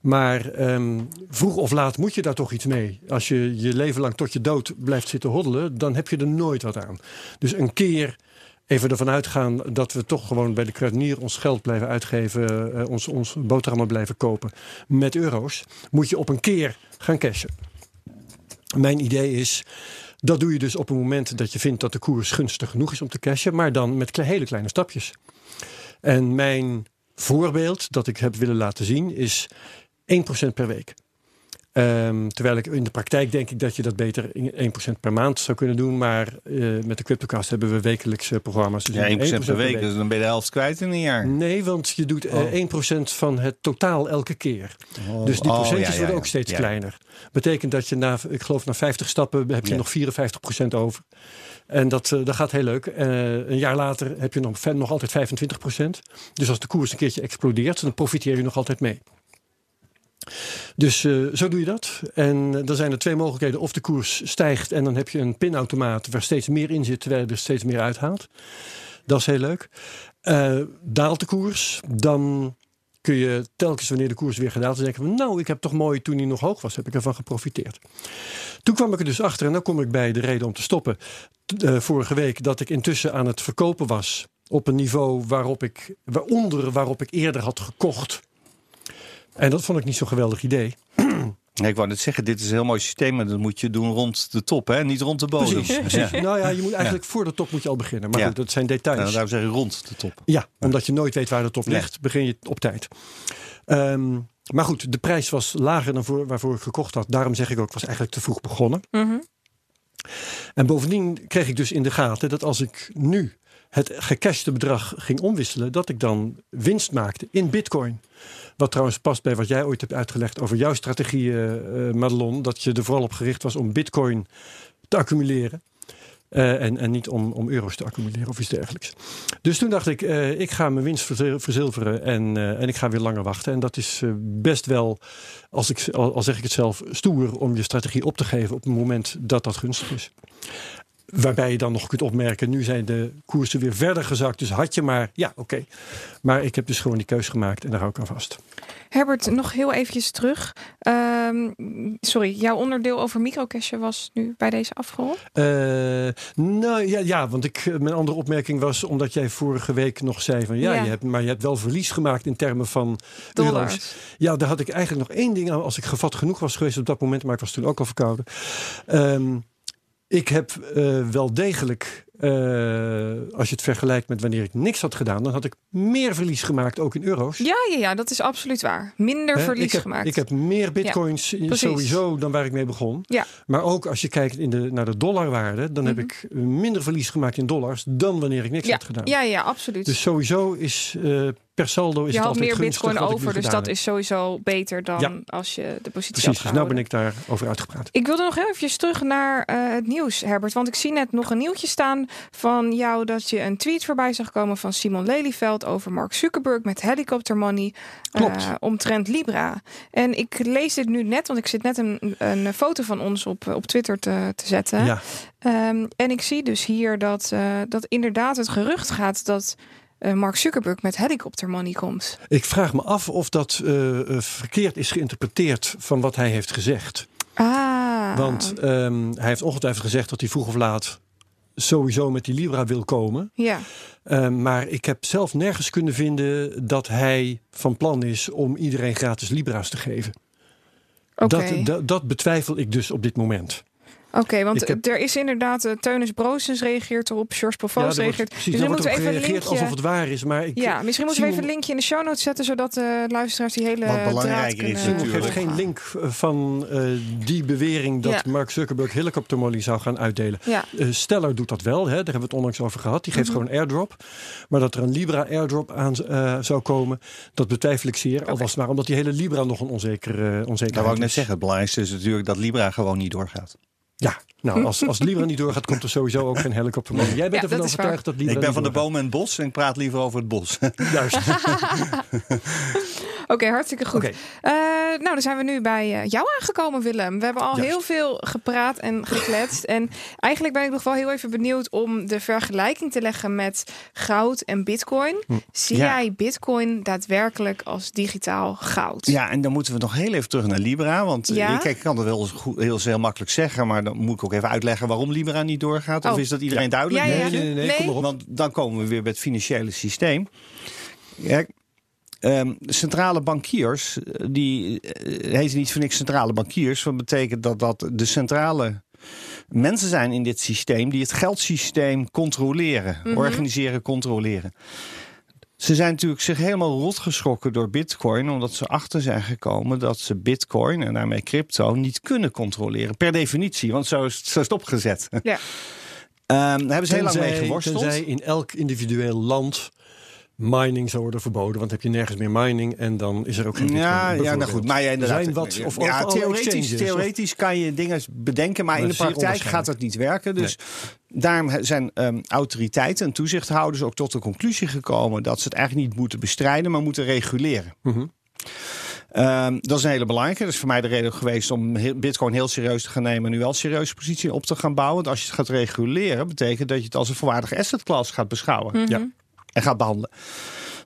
Maar ehm, vroeg of laat moet je daar toch iets mee. Als je je leven lang tot je dood blijft zitten hoddelen, dan heb je er nooit wat aan. Dus een keer even ervan uitgaan dat we toch gewoon bij de kruidenier ons geld blijven uitgeven, eh, ons, ons boterhammen blijven kopen met euro's, moet je op een keer gaan cashen. Mijn idee is, dat doe je dus op een moment dat je vindt dat de koers gunstig genoeg is om te cashen, maar dan met hele kleine stapjes. En mijn voorbeeld dat ik heb willen laten zien is 1% per week. Ehm, terwijl ik in de praktijk denk ik dat je dat beter in 1% per maand zou kunnen doen. Maar eh, met de CryptoCast hebben we wekelijkse programma's. Dus Ja, 1% per week, dus dan ben je de helft kwijt in een jaar. Nee, want je doet eh, Oh. 1% van het totaal elke keer. Oh, Dus die oh, procentjes ja, ja, worden ook steeds kleiner. Betekent dat je na, ik geloof na 50 stappen heb je nog 54% over. En dat, eh, dat gaat heel leuk. Eh, een jaar later heb je nog, nog altijd 25%. Dus als de koers een keertje explodeert, dan profiteer je nog altijd mee. Dus eh, zo doe je dat. En eh, dan zijn er twee mogelijkheden. Of de koers stijgt en dan heb je een pinautomaat waar steeds meer in zit, terwijl je er steeds meer uithaalt. Dat is heel leuk. Eh, daalt de koers, dan kun je telkens wanneer de koers weer gedaald is, denken van nou, ik heb toch mooi toen hij nog hoog was, heb ik ervan geprofiteerd. Toen kwam ik er dus achter, en dan kom ik bij de reden om te stoppen. vorige week dat ik intussen aan het verkopen was op een niveau waarop ik, waaronder waarop ik eerder had gekocht. En dat vond ik niet zo'n geweldig idee. Ja, ik wou net zeggen, dit is een heel mooi systeem, maar dat moet je doen rond de top, hè? niet rond de bodem. Precies. precies. Ja. Nou ja, je moet eigenlijk voor de top moet je al beginnen. Maar Ja. goed, dat zijn Nou, details. daarom zeg ik rond de top. Ja, omdat je nooit weet waar de top Nee. ligt, begin je op tijd. Ehm, maar goed, de prijs was lager dan voor, waarvoor ik gekocht had. Daarom zeg ik ook, ik was eigenlijk te vroeg begonnen. Mhm. En bovendien kreeg ik dus in de gaten dat als ik nu het gecashte bedrag ging omwisselen, dat ik dan winst maakte in bitcoin. Wat trouwens past bij wat jij ooit hebt uitgelegd over jouw strategie, eh, eh, Madelon. Dat je er vooral op gericht was om bitcoin te accumuleren. Eh, en, en niet om, om euro's te accumuleren of iets dergelijks. Dus toen dacht ik, ik ga mijn winst verzil- verzilveren en, en ik ga weer langer wachten. En dat is best wel, als ik, al zeg ik het zelf, stoer om je strategie op te geven op het moment dat dat gunstig is. Waarbij je dan nog kunt opmerken, nu zijn de koersen weer verder gezakt. Dus had je maar, ja oké. Maar ik heb dus gewoon die keus gemaakt en daar hou ik aan vast. Herbert, nog heel eventjes terug. Ehm, sorry, jouw onderdeel over microcashen was nu bij deze afgerond? Eh, nou ja, ja, want ik, eh, mijn andere opmerking was omdat jij vorige week nog zei van ja, Ja. Je hebt, maar je hebt wel verlies gemaakt in termen van euro's. Dollars. Ja, daar had ik eigenlijk nog één ding aan als ik gevat genoeg was geweest op dat moment, maar ik was toen ook al verkouden. Ehm, Ik heb eh, wel degelijk, eh, als je het vergelijkt met wanneer ik niks had gedaan, dan had ik meer verlies gemaakt, ook in euro's. Ja, ja, ja, dat is absoluut waar. Minder Hè, verlies ik heb, gemaakt. Ik heb meer bitcoins precies. sowieso dan waar ik mee begon. Ja. Maar ook als je kijkt in de, naar de dollarwaarde, dan heb ik minder verlies gemaakt in dollars dan wanneer ik niks Mhm. ja, had gedaan. ja, ja, absoluut. Dus sowieso is eh, per saldo is je het altijd meer bitcoin over, dus dat heb. is sowieso beter dan Ja. als je de positie Precies, dus nou ben ik daarover uitgepraat. Ik wilde nog heel even terug naar eh, het nieuws, Herbert. Want ik zie net nog een nieuwtje staan van jou dat je een tweet voorbij zag komen van Simon Lelyveld over Mark Zuckerberg met helicopter money Klopt. eh, omtrent Libra. En ik lees dit nu net, want ik zit net een, een foto van ons op, op Twitter te, te zetten. Ja, Ehm, en ik zie dus hier dat, eh, dat inderdaad het gerucht gaat dat eh, Mark Zuckerberg met helicopter money komt. ik vraag me af of dat eh, eh, verkeerd is geïnterpreteerd van wat hij heeft gezegd. Ah. Want ehm, hij heeft ongetwijfeld gezegd dat hij vroeg of laat sowieso met die Libra wil komen. ja. Ehm, maar ik heb zelf nergens kunnen vinden dat hij van plan is om iedereen gratis Libra's te geven. Oké. Dat, dat, dat betwijfel ik dus op dit moment. Oké, want heb- er is inderdaad, uh, Teunis Broosens reageert erop, George Ja, wordt- reageert. precies, dus daar wordt moeten we even gereageerd linkje... alsof het waar is. Maar ik, Ja, misschien moeten we even een linkje in de show notes zetten, zodat de luisteraars die hele Wat belangrijker is Simon natuurlijk. geeft geen link eh, van eh, die bewering dat Ja. Mark Zuckerberg helikoptermolly zou gaan uitdelen. Ja, Eh, Stellar doet dat wel, hè? daar hebben we het onlangs over gehad. Die geeft Mhm. gewoon airdrop. Maar dat er een Libra airdrop aan eh, zou komen, dat betwijfel ik zeer. Al Oké. was het maar omdat die hele Libra nog een onzekere uh, onzekerheid Dat wou ik net is. zeggen. Het belangrijkste is natuurlijk dat Libra gewoon niet doorgaat. Ja, nou, als, als Libra niet doorgaat, komt er sowieso ook geen helikoptermolly. Jij bent Ja, ervan dat overtuigd dat Libra Ik ben niet van de bomen en het bos en ik praat liever over het bos. Juist. Oké, hartstikke goed. Eh, nou, dan zijn we nu bij eh, jou aangekomen, Willem. We hebben al Juist. heel veel gepraat en gekletst. en eigenlijk ben ik nog wel heel even benieuwd om de vergelijking te leggen met goud en bitcoin. Zie Ja. jij bitcoin daadwerkelijk als digitaal goud? Ja, en dan moeten we nog heel even terug naar Libra. Want eh, Ja? kijk, ik kan het wel goed, heel, heel makkelijk zeggen, maar dan moet ik ook even uitleggen waarom Libra niet doorgaat. Of Oh. is dat iedereen Ja, duidelijk? ja, Nee, ja. nee, nee, nee, Nee. kom. Want dan komen we weer bij het financiële systeem. Kijk, ehm, centrale bankiers, eh, die heten niet voor niks centrale bankiers. Wat betekent dat dat de centrale mensen zijn in dit systeem die het geldsysteem controleren, Mhm. organiseren, controleren. Ze zijn natuurlijk zich helemaal rotgeschrokken door Bitcoin, omdat ze achter zijn gekomen dat ze Bitcoin en daarmee crypto niet kunnen controleren. Per definitie, want zo is, zo is het opgezet. Ja. Ehm, daar hebben ze heel lang mee geworsteld. Tenzij in elk individueel land mining zou worden verboden. Want dan heb je nergens meer mining en dan is er ook geen. Ja, ja, nou goed. Maar ja, er inderdaad. zijn wat, of, ja, theoretisch, theoretisch kan je dingen bedenken, maar, Maar in de praktijk gaat dat niet werken. Dus daarom zijn ehm, autoriteiten en toezichthouders ook tot de conclusie gekomen dat ze het eigenlijk niet moeten bestrijden, maar moeten reguleren. Mhm. Ehm, dat is een hele belangrijke. Dat is voor mij de reden geweest om he- Bitcoin heel serieus te gaan nemen en nu wel een serieuze positie op te gaan bouwen. Want als je het gaat reguleren, betekent dat je het als een volwaardige asset class gaat beschouwen Mhm. Ja. En gaat behandelen.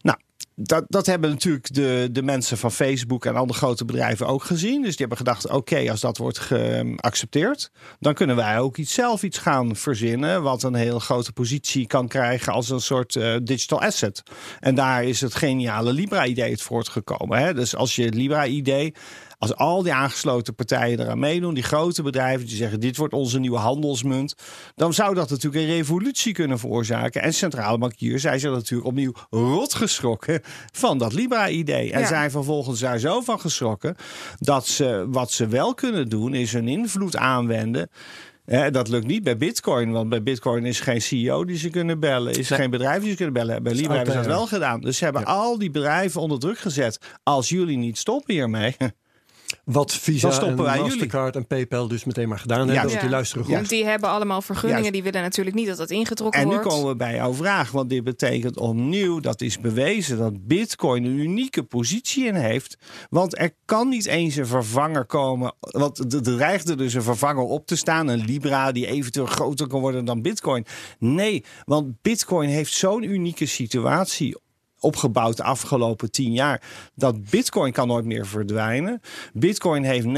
Nou, dat, dat hebben natuurlijk de, de mensen van Facebook en andere grote bedrijven ook gezien. Dus die hebben gedacht: oké, als dat wordt geaccepteerd, dan kunnen wij ook iets zelf iets gaan verzinnen. Wat een heel grote positie kan krijgen als een soort eh, digital asset. En daar is het geniale Libra-idee het voortgekomen. Hè? Dus als je het Libra-idee. Als al die aangesloten partijen eraan meedoen, die grote bedrijven die zeggen: dit wordt onze nieuwe handelsmunt, dan zou dat natuurlijk een revolutie kunnen veroorzaken. En centrale bankiers zijn zich natuurlijk opnieuw rot geschrokken van dat Libra-idee. En Ja. zijn vervolgens daar zo van geschrokken dat ze wat ze wel kunnen doen, is hun invloed aanwenden. Dat lukt niet bij Bitcoin, want bij Bitcoin is geen CEO die ze kunnen bellen, is Nee. geen bedrijf die ze kunnen bellen. Bij Libra hebben ze dat wel gedaan. Dus ze hebben Ja. al die bedrijven onder druk gezet. Als jullie niet stoppen hiermee, Wat Visa Dan stoppen en jullie. Mastercard en PayPal dus meteen maar gedaan hebben. Juist. Want die luisteren goed. Want die hebben allemaal vergunningen. Juist. Die willen natuurlijk niet dat dat ingetrokken En nu wordt. komen we bij jouw vraag. Want dit betekent opnieuw, dat is bewezen, dat Bitcoin een unieke positie in heeft. Want er kan niet eens een vervanger komen. Want er dreigde dus een vervanger op te staan. Een Libra die eventueel groter kan worden dan Bitcoin. Nee, want Bitcoin heeft zo'n unieke situatie opgebouwd de afgelopen tien jaar. Dat bitcoin kan nooit meer verdwijnen. Bitcoin heeft 9%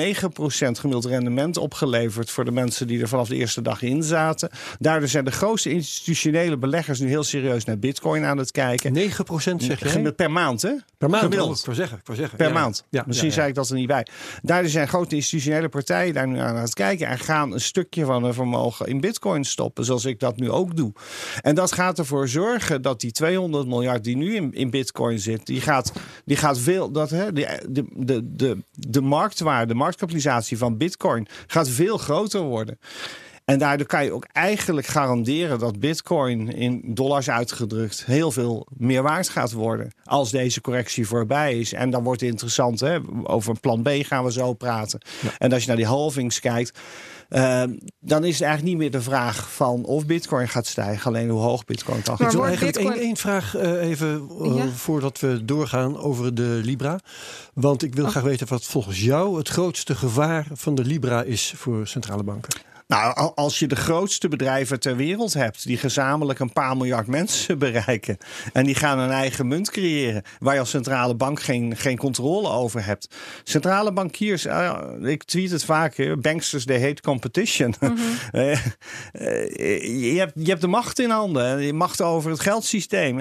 gemiddeld rendement opgeleverd voor de mensen die er vanaf de eerste dag in zaten. Daardoor zijn de grootste institutionele beleggers nu heel serieus naar bitcoin aan het kijken. 9% zeg je? Gemiddeld Per maand, hè? Per maand, Gemiddeld. ik zeggen. Ik zeggen. Per ja. maand. Ja, Misschien ja, ja. zei ik dat er niet bij. Daardoor zijn grote institutionele partijen daar nu aan het kijken en gaan een stukje van hun vermogen in bitcoin stoppen, zoals ik dat nu ook doe. En dat gaat ervoor zorgen dat die 200 miljard die nu in, in bitcoin zit, die gaat, die gaat veel, dat, hè, de, de, de, de, de marktwaarde, de marktkapitalisatie van bitcoin gaat veel groter worden. En daardoor kan je ook eigenlijk garanderen dat Bitcoin in dollars uitgedrukt heel veel meer waard gaat worden. Als deze correctie voorbij is. En dan wordt het interessant. Hè? Over plan B gaan we zo praten. En als je naar die halvings kijkt. Eh, dan is het eigenlijk niet meer de vraag van of Bitcoin gaat stijgen. Alleen hoe hoog Bitcoin kan Maar Ik gaan. wil wordt eigenlijk één, Bitcoin- vraag eh, even eh, Ja. voordat we doorgaan over de Libra. Want ik wil Oh. graag weten wat volgens jou het grootste gevaar van de Libra is voor centrale banken. Nou, al- als je de grootste bedrijven ter wereld hebt, die gezamenlijk een paar miljard mensen bereiken. En die gaan een eigen munt creëren, waar je als centrale bank geen, geen controle over hebt. Centrale bankiers, eh, ik tweet het vaak, hè, banksters, they hate competition. Eh, eh, je, hebt, je hebt de macht in handen, je macht over het geldsysteem.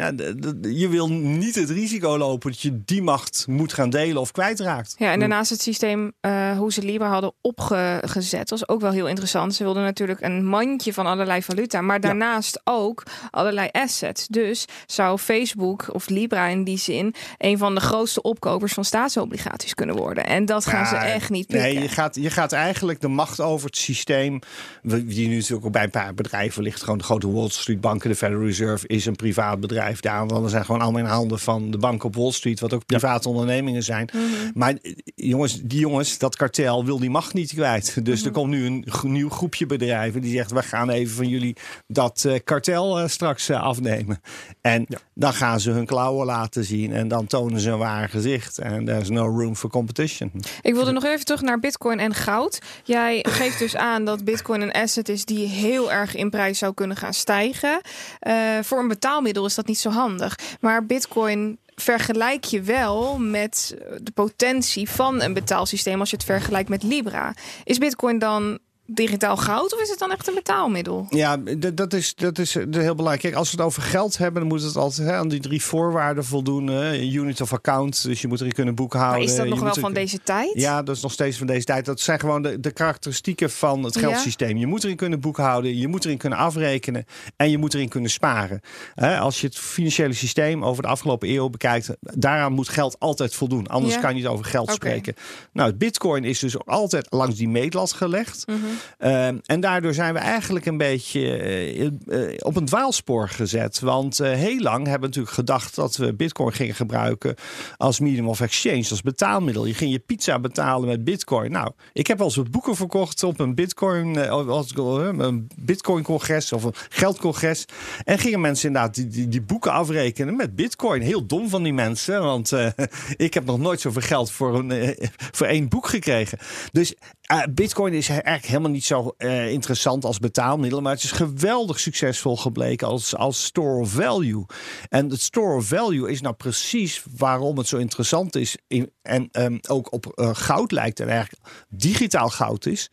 Je wil niet het risico lopen dat je die macht moet gaan delen of kwijtraakt. Ja, en daarnaast het systeem hoe ze Libra hadden opgezet was ook wel heel interessant. Ze wilden natuurlijk een mandje van allerlei valuta, maar daarnaast ook allerlei assets. Dus zou Facebook of Libra in die zin een van de grootste opkopers van staatsobligaties kunnen worden. En dat gaan ze echt niet pikken. Nee, je gaat, je gaat eigenlijk de macht over het systeem. Die nu natuurlijk ook bij een paar bedrijven ligt. Gewoon de grote Wall Street banken. De Federal Reserve is een privaat bedrijf. De aanvallen zijn gewoon allemaal in handen van de bank op Wall Street. Wat ook private ondernemingen zijn. Mhm. Maar eh, jongens, die jongens, dat kartel wil die macht niet kwijt. Dus Mhm. er komt nu een nieuw groepje bedrijven die zegt: we gaan even van jullie dat eh, kartel eh, straks eh, afnemen. En dan gaan ze hun klauwen laten zien en dan tonen ze een waar gezicht. En there's no room for competition. Ik wilde nog even terug naar Bitcoin en goud. Jij geeft dus aan dat Bitcoin een asset is die heel erg in prijs zou kunnen gaan stijgen. Eh, voor een betaalmiddel is dat niet zo handig. Maar Bitcoin vergelijk je wel met de potentie van een betaalsysteem als je het vergelijkt met Libra. Is Bitcoin dan digitaal goud of is het dan echt een betaalmiddel? Ja, dat is, dat is eh, heel belangrijk. Kijk, als we het over geld hebben, dan moet het altijd hè, aan die drie voorwaarden voldoen. hè. Unit of account, dus je moet erin kunnen boekhouden. Maar is dat nog wel van deze tijd? Ja, dat is nog steeds van deze tijd. Dat zijn gewoon de, de karakteristieken van het geldsysteem. Je moet erin kunnen boekhouden, je moet erin kunnen afrekenen en je moet erin kunnen sparen. Hè, als je het financiële systeem over de afgelopen eeuw bekijkt, daaraan moet geld altijd voldoen. Anders Ja. kan je niet over geld spreken. Nou, het bitcoin is dus altijd langs die meetlat gelegd. Mhm. Ehm, en daardoor zijn we eigenlijk een beetje eh, eh, op een dwaalspoor gezet. Want eh, heel lang hebben we natuurlijk gedacht dat we bitcoin gingen gebruiken als medium of exchange, als betaalmiddel. Je ging je pizza betalen met bitcoin. Nou, ik heb wel eens boeken verkocht op een bitcoin, een bitcoin congres of een geldcongres. En gingen mensen inderdaad die, die, die boeken afrekenen met bitcoin. Heel dom van die mensen, want ik heb nog nooit zoveel geld voor, een, voor één boek gekregen. Dus eh, bitcoin is eigenlijk helemaal niet zo eh, interessant als betaalmiddel, maar het is geweldig succesvol gebleken als, als store of value. En het store of value is nou precies waarom het zo interessant is en ehm, ook op eh, goud lijkt en eigenlijk digitaal goud is.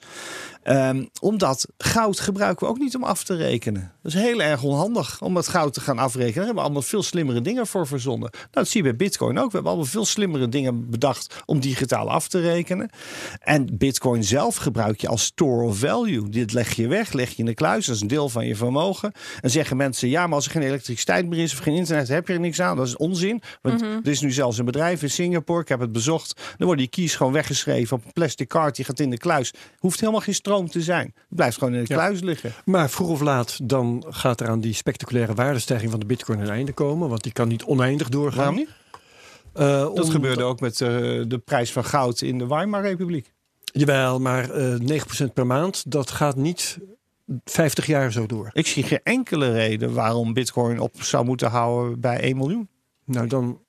Ehm, omdat goud gebruiken we ook niet om af te rekenen. Dat is heel erg onhandig om het goud te gaan afrekenen. Daar hebben we allemaal veel slimmere dingen voor verzonnen. Nou, dat zie je bij Bitcoin ook. We hebben allemaal veel slimmere dingen bedacht om digitaal af te rekenen. En Bitcoin zelf gebruik je als store of value. Dit leg je weg, leg je in de kluis. Dat is een deel van je vermogen. En zeggen mensen: ja, maar als er geen elektriciteit meer is of geen internet, heb je er niks aan. Dat is onzin. Want er is nu zelfs een bedrijf in Singapore. Ik heb het bezocht. Dan worden die keys gewoon weggeschreven op een plastic kaart. Die gaat in de kluis. Hoeft helemaal geen stroom te zijn. Het blijft gewoon in de Ja. kluis liggen. Maar vroeg of laat dan gaat er aan die spectaculaire waardestijging van de bitcoin een einde komen. Want die kan niet oneindig doorgaan. Waarom niet? Eh, Dat om- gebeurde ook met eh, de prijs van goud in de Weimar-republiek. Jawel, maar eh 9% per maand, dat gaat niet 50 jaar zo door. Ik zie geen enkele reden waarom Bitcoin op zou moeten houden bij 1 miljoen. Nou, dan,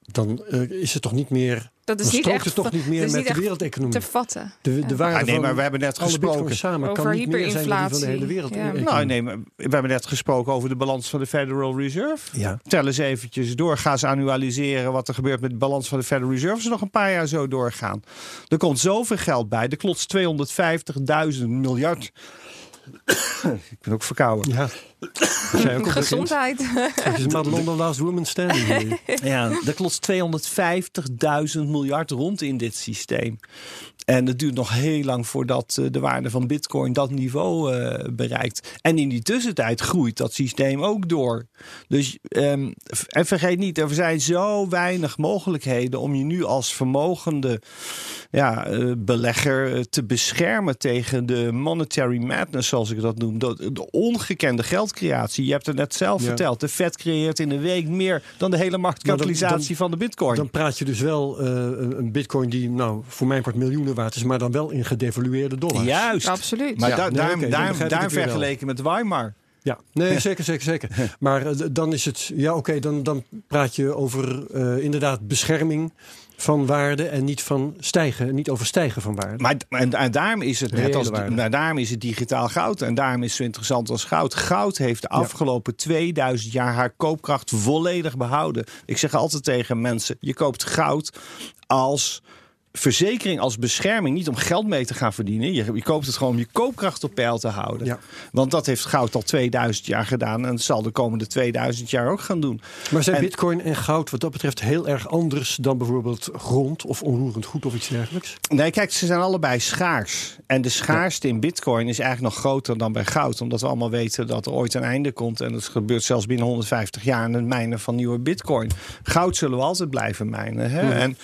dan is het toch niet meer Dat is niet echt toch niet meer met niet de wereldeconomie. te vatten. De, de waarde Ah, nee, van maar we hebben net gesproken. samen Over kan niet meer zijn dan die van de hele hyperinflatie. wereld. Ja. Nou, nee, maar we hebben net gesproken over de balans van de Federal Reserve. Ja. Tel eens eventjes door. Ga eens annualiseren wat er gebeurt met de balans van de Federal Reserve. Als ze nog een paar jaar zo doorgaan. Er komt zoveel geld bij. Er klotst 250.000 miljard. Ik ben ook verkouden. Ja. Gezondheid. Het is Madelon the last woman standing. Ja, er klotst 250.000 miljard rond in dit systeem. En het duurt nog heel lang voordat eh, de waarde van bitcoin dat niveau eh, bereikt. En in die tussentijd groeit dat systeem ook door. Dus ehm, en vergeet niet, er zijn zo weinig mogelijkheden om je nu als vermogende ja, eh, belegger te beschermen tegen de monetary madness, zoals ik dat noem. De, de ongekende geldcreatie. Je hebt het net zelf Ja. verteld. De Fed creëert in een week meer dan de hele marktkapitalisatie dan- van de bitcoin. Dan praat je dus wel eh, een bitcoin die nou, voor mijn part miljoenen waard is, maar dan wel in gedevalueerde dollars. Juist. Absoluut. Maar Ja, daar, nee, vergeleken met Weimar. Ja, nee, zeker, zeker, zeker. Maar eh, dan is het, ja, oké, dan, dan praat je over eh, inderdaad bescherming van waarde en niet van stijgen, niet over stijgen van waarde. Maar en, en daarom is het net als waarde. nou, daarom is het digitaal goud. En daarom is het zo interessant als goud. Goud heeft de afgelopen 2000 jaar haar koopkracht volledig behouden. Ik zeg altijd tegen mensen: je koopt goud als verzekering, als bescherming. Niet om geld mee te gaan verdienen. Je, je koopt het gewoon om je koopkracht op peil te houden. Ja. Want dat heeft goud al 2000 jaar gedaan. En zal de komende 2000 jaar ook gaan doen. Maar zijn En- bitcoin en goud wat dat betreft heel erg anders dan bijvoorbeeld grond of onroerend goed of iets dergelijks? Nee, kijk, ze zijn allebei schaars. En de schaarste in bitcoin is eigenlijk nog groter dan bij goud. Omdat we allemaal weten dat er ooit een einde komt. En dat gebeurt zelfs binnen 150 jaar aan het mijnen van nieuwe bitcoin. Goud zullen we altijd blijven mijnen. Hè? En,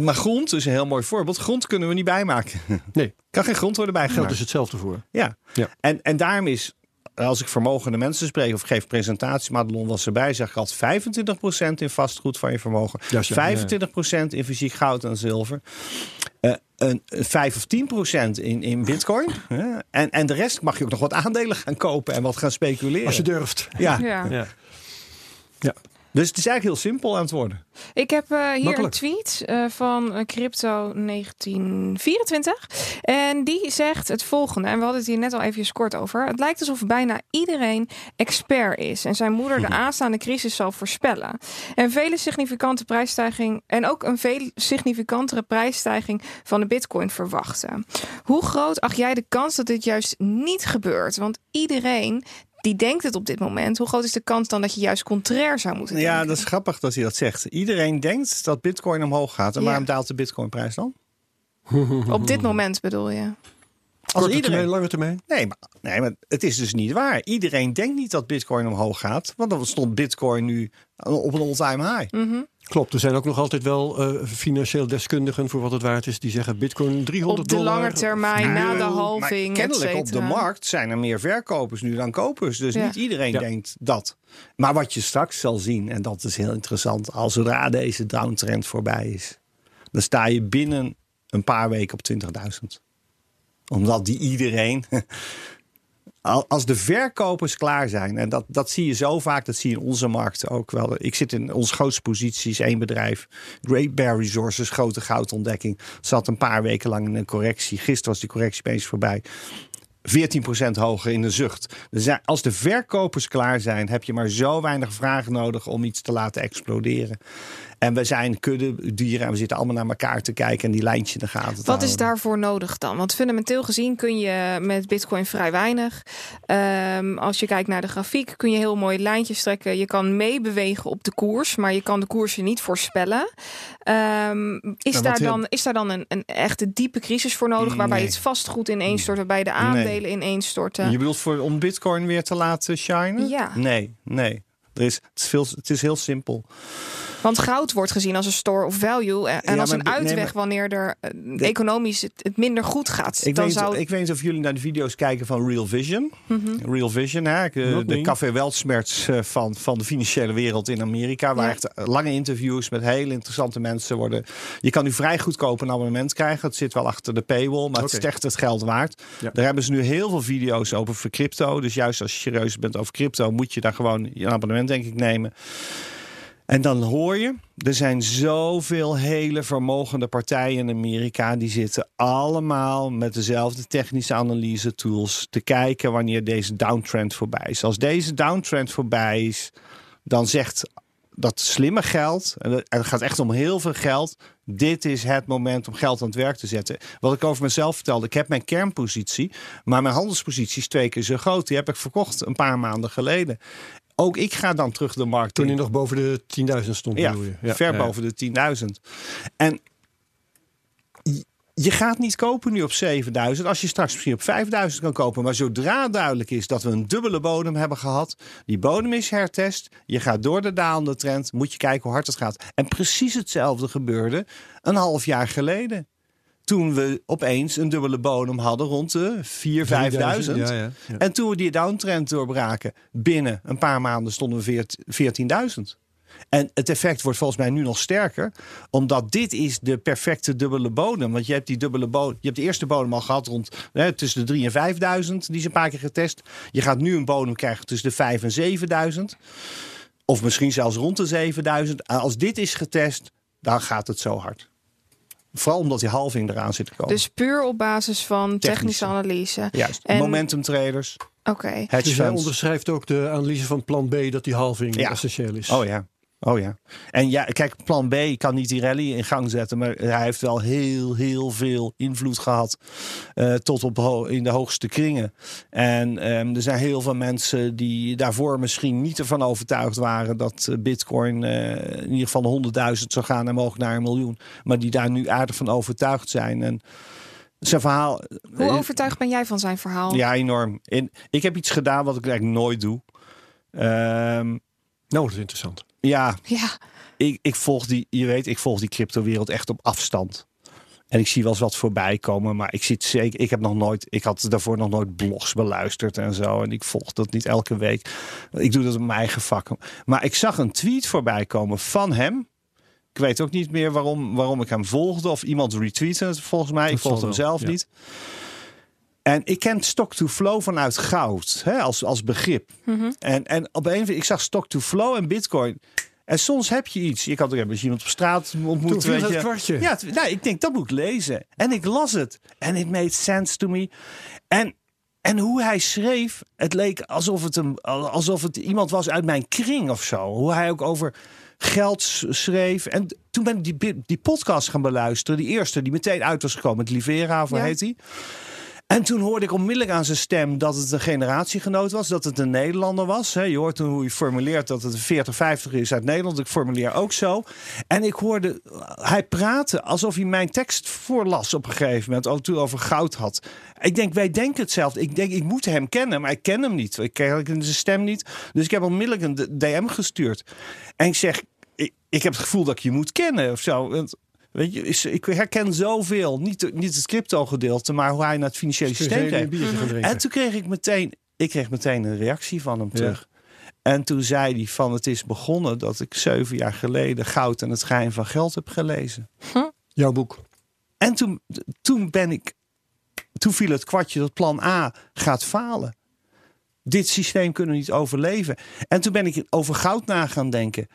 maar grond is een heel mooi voorbeeld. Grond kunnen we niet bijmaken. Nee, kan geen grond worden geldt bijgemaakt. dus hetzelfde voor. Ja. Ja. En, en daarom is, als ik vermogende mensen spreek of geef presentaties, Madelon was erbij, zeg ik altijd 25% in vastgoed van je vermogen, Juist, ja. 25% in fysiek goud en zilver. eh, een, een 5 of 10% in, in bitcoin. en, en de rest mag je ook nog wat aandelen gaan kopen en wat gaan speculeren. Als je durft. ja. Ja. Ja. Dus het is eigenlijk heel simpel aan het worden. Ik heb eh, hier Makkelijk. een tweet eh, van eh, Crypto 1924. En die zegt het volgende. En we hadden het hier net al even kort over. Het lijkt alsof bijna iedereen expert is. En zijn moeder de aanstaande crisis zal voorspellen. En vele significante prijsstijging. En ook een veel significantere prijsstijging van de bitcoin verwachten. Hoe groot acht jij de kans dat dit juist niet gebeurt? Want iedereen die denkt het op dit moment. Hoe groot is de kans dan dat je juist contrair zou moeten Ja, denken? dat is grappig dat hij dat zegt. Iedereen denkt dat bitcoin omhoog gaat. En Ja. waarom daalt de bitcoinprijs dan? Op dit moment bedoel je? Als Korte iedereen, termijn, lange termijn? Nee maar, nee, maar het is dus niet waar. Iedereen denkt niet dat Bitcoin omhoog gaat. Want dan stond Bitcoin nu op een all-time high. Mhm. Klopt, er zijn ook nog altijd wel eh, financieel deskundigen voor wat het waard is. Die zeggen bitcoin 300 Op de dollar. lange termijn, na de Maar halving, kennelijk op de markt zijn er meer verkopers nu dan kopers. Dus Ja. niet iedereen Ja. denkt dat. Maar wat je straks zal zien, en dat is heel interessant, als zodra deze downtrend voorbij is, dan sta je binnen een paar weken op 20.000. Omdat die iedereen. Al- Als de verkopers klaar zijn, en dat, dat zie je zo vaak, dat zie je in onze markt ook wel. Ik zit in onze grootste posities, één bedrijf, Great Bear Resources, grote goudontdekking, zat een paar weken lang in een correctie. Gisteren was die correctie opeens voorbij. 14% hoger in de zucht. Zijn- Als de verkopers klaar zijn, heb je maar zo weinig vragen nodig om iets te laten exploderen. En we zijn kudde dieren en we zitten allemaal naar elkaar te kijken en die lijntje in de gaten te Wat is daarvoor nodig dan? Want fundamenteel gezien kun je met Bitcoin vrij weinig. Ehm, als je kijkt naar de grafiek, kun je heel mooi lijntjes trekken. Je kan meebewegen op de koers, maar je kan de koersen niet voorspellen. Ehm, is, daar heel- dan, is daar dan een, een echte diepe crisis voor nodig? Waarbij Nee. het vastgoed ineens stort, waarbij de aandelen ineens storten? Je bedoelt voor, om Bitcoin weer te laten shinen? Ja. Nee, nee. Er is, het, is veel, het is heel simpel. Want goud wordt gezien als een store of value. En, Ja, als maar een nee, uitweg maar- wanneer er eh, economisch het, het minder goed gaat. Ik dan weet, zou ik weet niet of jullie naar de video's kijken van Real Vision. Mhm. Real Vision, hè? Nog de, café Weltsmerts eh, van, van de financiële wereld in Amerika. Waar Ja. echt lange interviews met hele interessante mensen worden. Je kan nu vrij goedkoop een abonnement krijgen. Het zit wel achter de paywall, maar het is echt het geld waard. Ja. Daar hebben ze nu heel veel video's over voor crypto. Dus juist als je serieus bent over crypto, moet je daar gewoon een abonnement denk ik nemen. En dan hoor je, er zijn zoveel hele vermogende partijen in Amerika. Die zitten allemaal met dezelfde technische analyse tools te kijken wanneer deze downtrend voorbij is. Als deze downtrend voorbij is, dan zegt dat slimme geld, en het gaat echt om heel veel geld. Dit is het moment om geld aan het werk te zetten. Wat ik over mezelf vertelde, ik heb mijn kernpositie, maar mijn handelspositie is twee keer zo groot. Die heb ik verkocht een paar maanden geleden. Ook ik ga dan terug de markt Toen in. hij nog boven de 10.000 stond, Ja, je? ver ja. boven de 10.000. En je- je gaat niet kopen nu op 7000 als je straks misschien op 5000 kan kopen. Maar zodra duidelijk is dat we een dubbele bodem hebben gehad, die bodem is hertest, je gaat door de dalende trend, moet je kijken hoe hard het gaat. En precies hetzelfde gebeurde een half jaar geleden. Toen we opeens een dubbele bodem hadden rond de 4.000, 5.000. Ja, ja, ja. En toen we die downtrend doorbraken, binnen een paar maanden stonden we veert- 14.000. En het effect wordt volgens mij nu nog sterker, omdat dit is de perfecte dubbele bodem. Want je hebt die dubbele bodem, je hebt de eerste bodem al gehad rond hè, tussen de 3 en 5000, die is een paar keer getest. Je gaat nu een bodem krijgen tussen de 5 en 7000, of misschien zelfs rond de 7000. En als dit is getest, dan gaat het zo hard. Vooral omdat die halving eraan zit te komen. Dus puur op basis van technische analyse. Juist. En- Momentum traders, Oké. hedge Dus hij onderschrijft ook de analyse van plan B dat die halving Ja. essentieel is. Oh ja. Oh ja. En ja, kijk, plan B kan niet die rally in gang zetten. Maar hij heeft wel heel, heel veel invloed gehad. eh, tot op in de hoogste kringen. En ehm, er zijn heel veel mensen die daarvoor misschien niet ervan overtuigd waren. dat eh, Bitcoin eh, in ieder geval 100.000 zou gaan en mogelijk naar een miljoen. Maar die daar nu aardig van overtuigd zijn. En zijn verhaal. Hoe overtuigd ben jij van zijn verhaal? Ja, enorm. In, ik heb iets gedaan wat ik eigenlijk nooit doe. Ehm, Nou, dat is interessant. Ja, Ja. ik, ik volg die, je weet, ik volg die cryptowereld echt op afstand. En ik zie wel eens wat voorbij komen, maar ik zit zeker, ik heb nog nooit, ik had daarvoor nog nooit blogs beluisterd en zo. En ik volg dat niet elke week. Ik doe dat op mijn eigen vak. Maar ik zag een tweet voorbij komen van hem. Ik weet ook niet meer waarom, waarom ik hem volgde of iemand retweette het volgens mij. ik Dat volgde hem zelf ja. niet. En ik ken stock to flow vanuit goud hè, als, als begrip. En, en op een ik zag stock to flow en bitcoin. En soms heb je iets. Ik had ook eens iemand op straat ontmoet. Toen weet je. kwartje. Ja, nou, ik denk dat moet ik lezen. En ik las het. En it made sense to me. En, en hoe hij schreef, het leek alsof het, een, alsof het iemand was uit mijn kring of zo. Hoe hij ook over geld schreef. En toen ben ik die, die podcast gaan beluisteren. Die eerste die meteen uit was gekomen. Met Livera, of hoe Ja. heet hij? En toen hoorde ik onmiddellijk aan zijn stem dat het een generatiegenoot was, dat het een Nederlander was. Je hoort toen hoe hij formuleert dat het een 40, 50 is uit Nederland. Ik formuleer ook zo. En ik hoorde, hij praatte alsof hij mijn tekst voorlas op een gegeven moment, ook toen over goud had. Ik denk, wij denken hetzelfde. Ik denk, ik moet hem kennen, maar ik ken hem niet. Ik ken zijn stem niet. Dus ik heb onmiddellijk een DM gestuurd. En ik zeg, ik, ik heb het gevoel dat ik je moet kennen of zo. Weet je, is- ik herken zoveel. Niet, niet het crypto gedeelte, maar hoe hij naar het financiële systeem drinken? En toen kreeg ik meteen, ik kreeg meteen een reactie van hem Ja. terug. En toen zei hij van het is begonnen dat ik zeven jaar geleden Goud en het Geheim van Geld heb gelezen. Jouw boek. En toen, toen ben ik, toen viel het kwartje dat plan A gaat falen. Dit systeem kunnen we niet overleven. En toen ben ik over goud na gaan denken.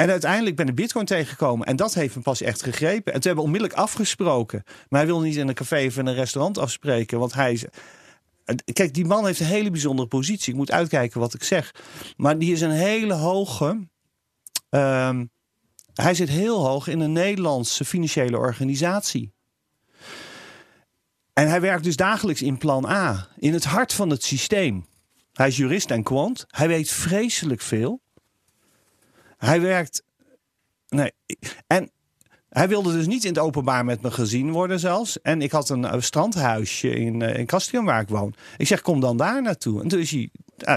En uiteindelijk ben ik Bitcoin tegengekomen. En dat heeft me pas echt gegrepen. En toen hebben we onmiddellijk afgesproken. Maar hij wil niet in een café of in een restaurant afspreken. Want hij is. Kijk, die man heeft een hele bijzondere positie. Ik moet uitkijken wat ik zeg. Maar die is een hele hoge. ehm, hij zit heel hoog in een Nederlandse financiële organisatie. En hij werkt dus dagelijks in plan A, in het hart van het systeem. Hij is jurist en kwant. Hij weet vreselijk veel. Hij werkt. Nee. En hij wilde dus niet in het openbaar met me gezien worden zelfs. En ik had een eh, strandhuisje in, eh in Castrium waar ik woon. Ik zeg, kom dan daar naartoe. En toen is hij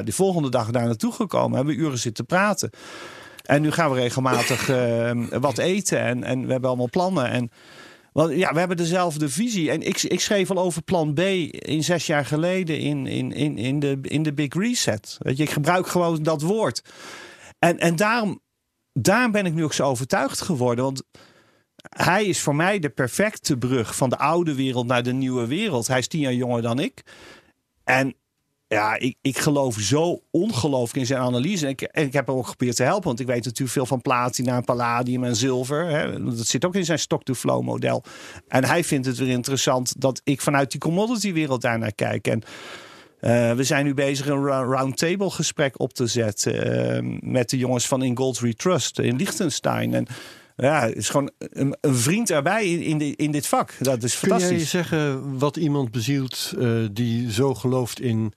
de volgende dag daar naartoe gekomen. Hebben we uren zitten praten. En nu gaan we regelmatig eh, wat eten. En, en we hebben allemaal plannen. En want ja, we hebben dezelfde visie. En ik, ik schreef al over plan B in zes jaar geleden in, in, in, in, de, in de Big Reset. Weet je, ik gebruik gewoon dat woord. En, en daarom, daarom ben ik nu ook zo overtuigd geworden. Want hij is voor mij de perfecte brug van de oude wereld naar de nieuwe wereld. Hij is tien jaar jonger dan ik. En ja, ik, ik geloof zo ongelooflijk in zijn analyse. En ik, en ik heb hem ook geprobeerd te helpen. Want ik weet natuurlijk veel van platina, palladium en zilver. Hè. Dat zit ook in zijn stock-to-flow model. En hij vindt het weer interessant dat ik vanuit die commodity wereld daarnaar kijk. En uh, we zijn nu bezig een roundtable gesprek op te zetten. Uh, met de jongens van In Gold Trust in Liechtenstein. En ja, het is gewoon een, een vriend erbij in, in, de, in, dit vak. Dat is fantastisch. Kun jij zeggen wat iemand bezielt uh, die zo gelooft in,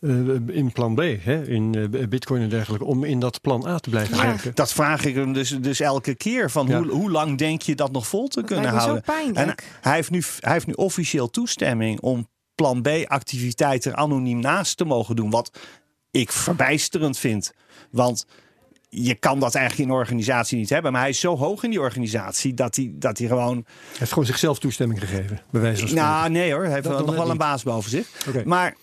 uh, in plan B, hè? in uh, bitcoin en dergelijke, om in dat plan A te blijven ja. werken? Dat vraag ik hem dus, dus elke keer. Van ja. hoe, hoe lang denk je dat nog vol te dat kunnen houden? Zo pijnlijk. En hij heeft, nu, hij heeft nu officieel toestemming om plan B-activiteiten anoniem naast te mogen doen. Wat ik verbijsterend vind. Want je kan dat eigenlijk in een organisatie niet hebben. Maar hij is zo hoog in die organisatie dat hij, dat hij gewoon. Hij heeft gewoon zichzelf toestemming gegeven, bij wijze van spreken. Nou, nee hoor. Hij heeft Dat wel- dan nog wel een baas boven zich. Maar,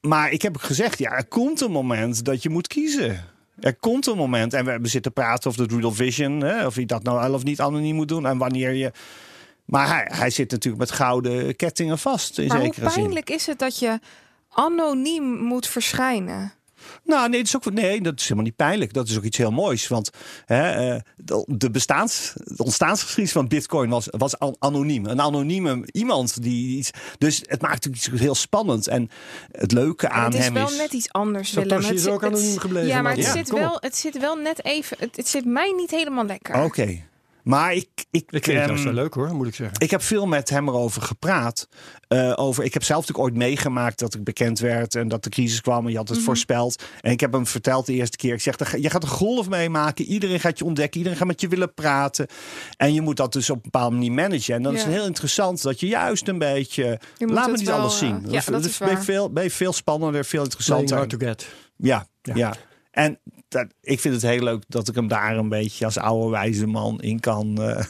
maar ik heb gezegd, ja, er komt een moment dat je moet kiezen. Er komt een moment, en we hebben zitten praten over de Doodle Vision, hè, of je dat nou wel of niet anoniem moet doen en wanneer je. Maar hij, hij zit natuurlijk met gouden kettingen vast in Maar hoe zin. pijnlijk is het dat je anoniem moet verschijnen? Nou, nee dat, is ook, nee, dat is helemaal niet pijnlijk. Dat is ook iets heel moois. Want hè, eh, de, bestaans, de ontstaansgeschiedenis van Bitcoin was, was an- anoniem. Een anonieme iemand die iets. Dus het maakt natuurlijk iets heel spannend. En het leuke aan het is hem wel is. net iets anders, Willem. Het is zit- ook het- anoniem gebleven, Ja, maar het, ja, zit wel, het zit wel net even... Het, het zit mij niet helemaal lekker. Oké. Maar ik. Ik, Ik vind het juist wel leuk hoor, moet ik zeggen. Ik heb veel met hem erover gepraat. Eh, over, ik heb zelf natuurlijk ooit meegemaakt dat ik bekend werd en dat de crisis kwam en je had het voorspeld. En ik heb hem verteld de eerste keer. Ik zeg, "Er ga- je gaat een golf meemaken. Iedereen gaat je ontdekken. Iedereen gaat met je willen praten. En je moet dat dus op een bepaalde manier managen. En dan is het heel interessant dat je juist een beetje. Laat me het niet wel, alles eh, zien. ja, dat is ben je waar. veel, ben je veel spannender, veel Playing interessanter. hard to get. Ja, Ja. ja. En dat, ik vind het heel leuk dat ik hem daar een beetje als oude wijze man in kan. eh,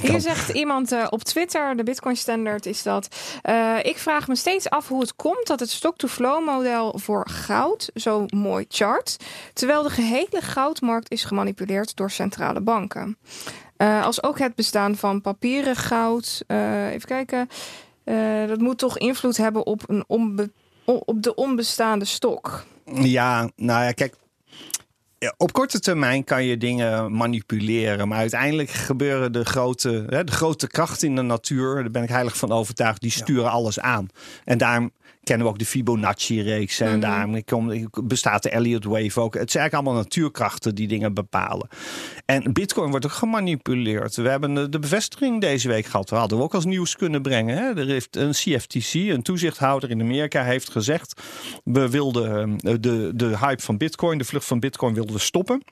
Hier zegt iemand eh, op Twitter, de Bitcoin Standard, is dat. eh, ik vraag me steeds af hoe het komt dat het stock-to-flow model voor goud zo mooi chart. Terwijl de gehele goudmarkt is gemanipuleerd door centrale banken. Als ook het bestaan van papieren goud. even kijken. dat moet toch invloed hebben op, een op de onbestaande stok. Ja, nou ja, kijk. Op korte termijn kan je dingen manipuleren. Maar uiteindelijk gebeuren de grote, hè, de grote krachten in de natuur. Daar ben ik heilig van overtuigd. Die sturen alles aan. En daarom kennen we ook de Fibonacci-reeks. En Mhm. daarom kom- bestaat de Elliott Wave ook. Het zijn eigenlijk allemaal natuurkrachten die dingen bepalen. En Bitcoin wordt ook gemanipuleerd. We hebben de, de bevestiging deze week gehad. We hadden we ook als nieuws kunnen brengen. Hè? Er heeft een CFTC, een toezichthouder in Amerika, heeft gezegd: we wilden eh, de, de hype van Bitcoin, de vlucht van Bitcoin, wilden we stoppen.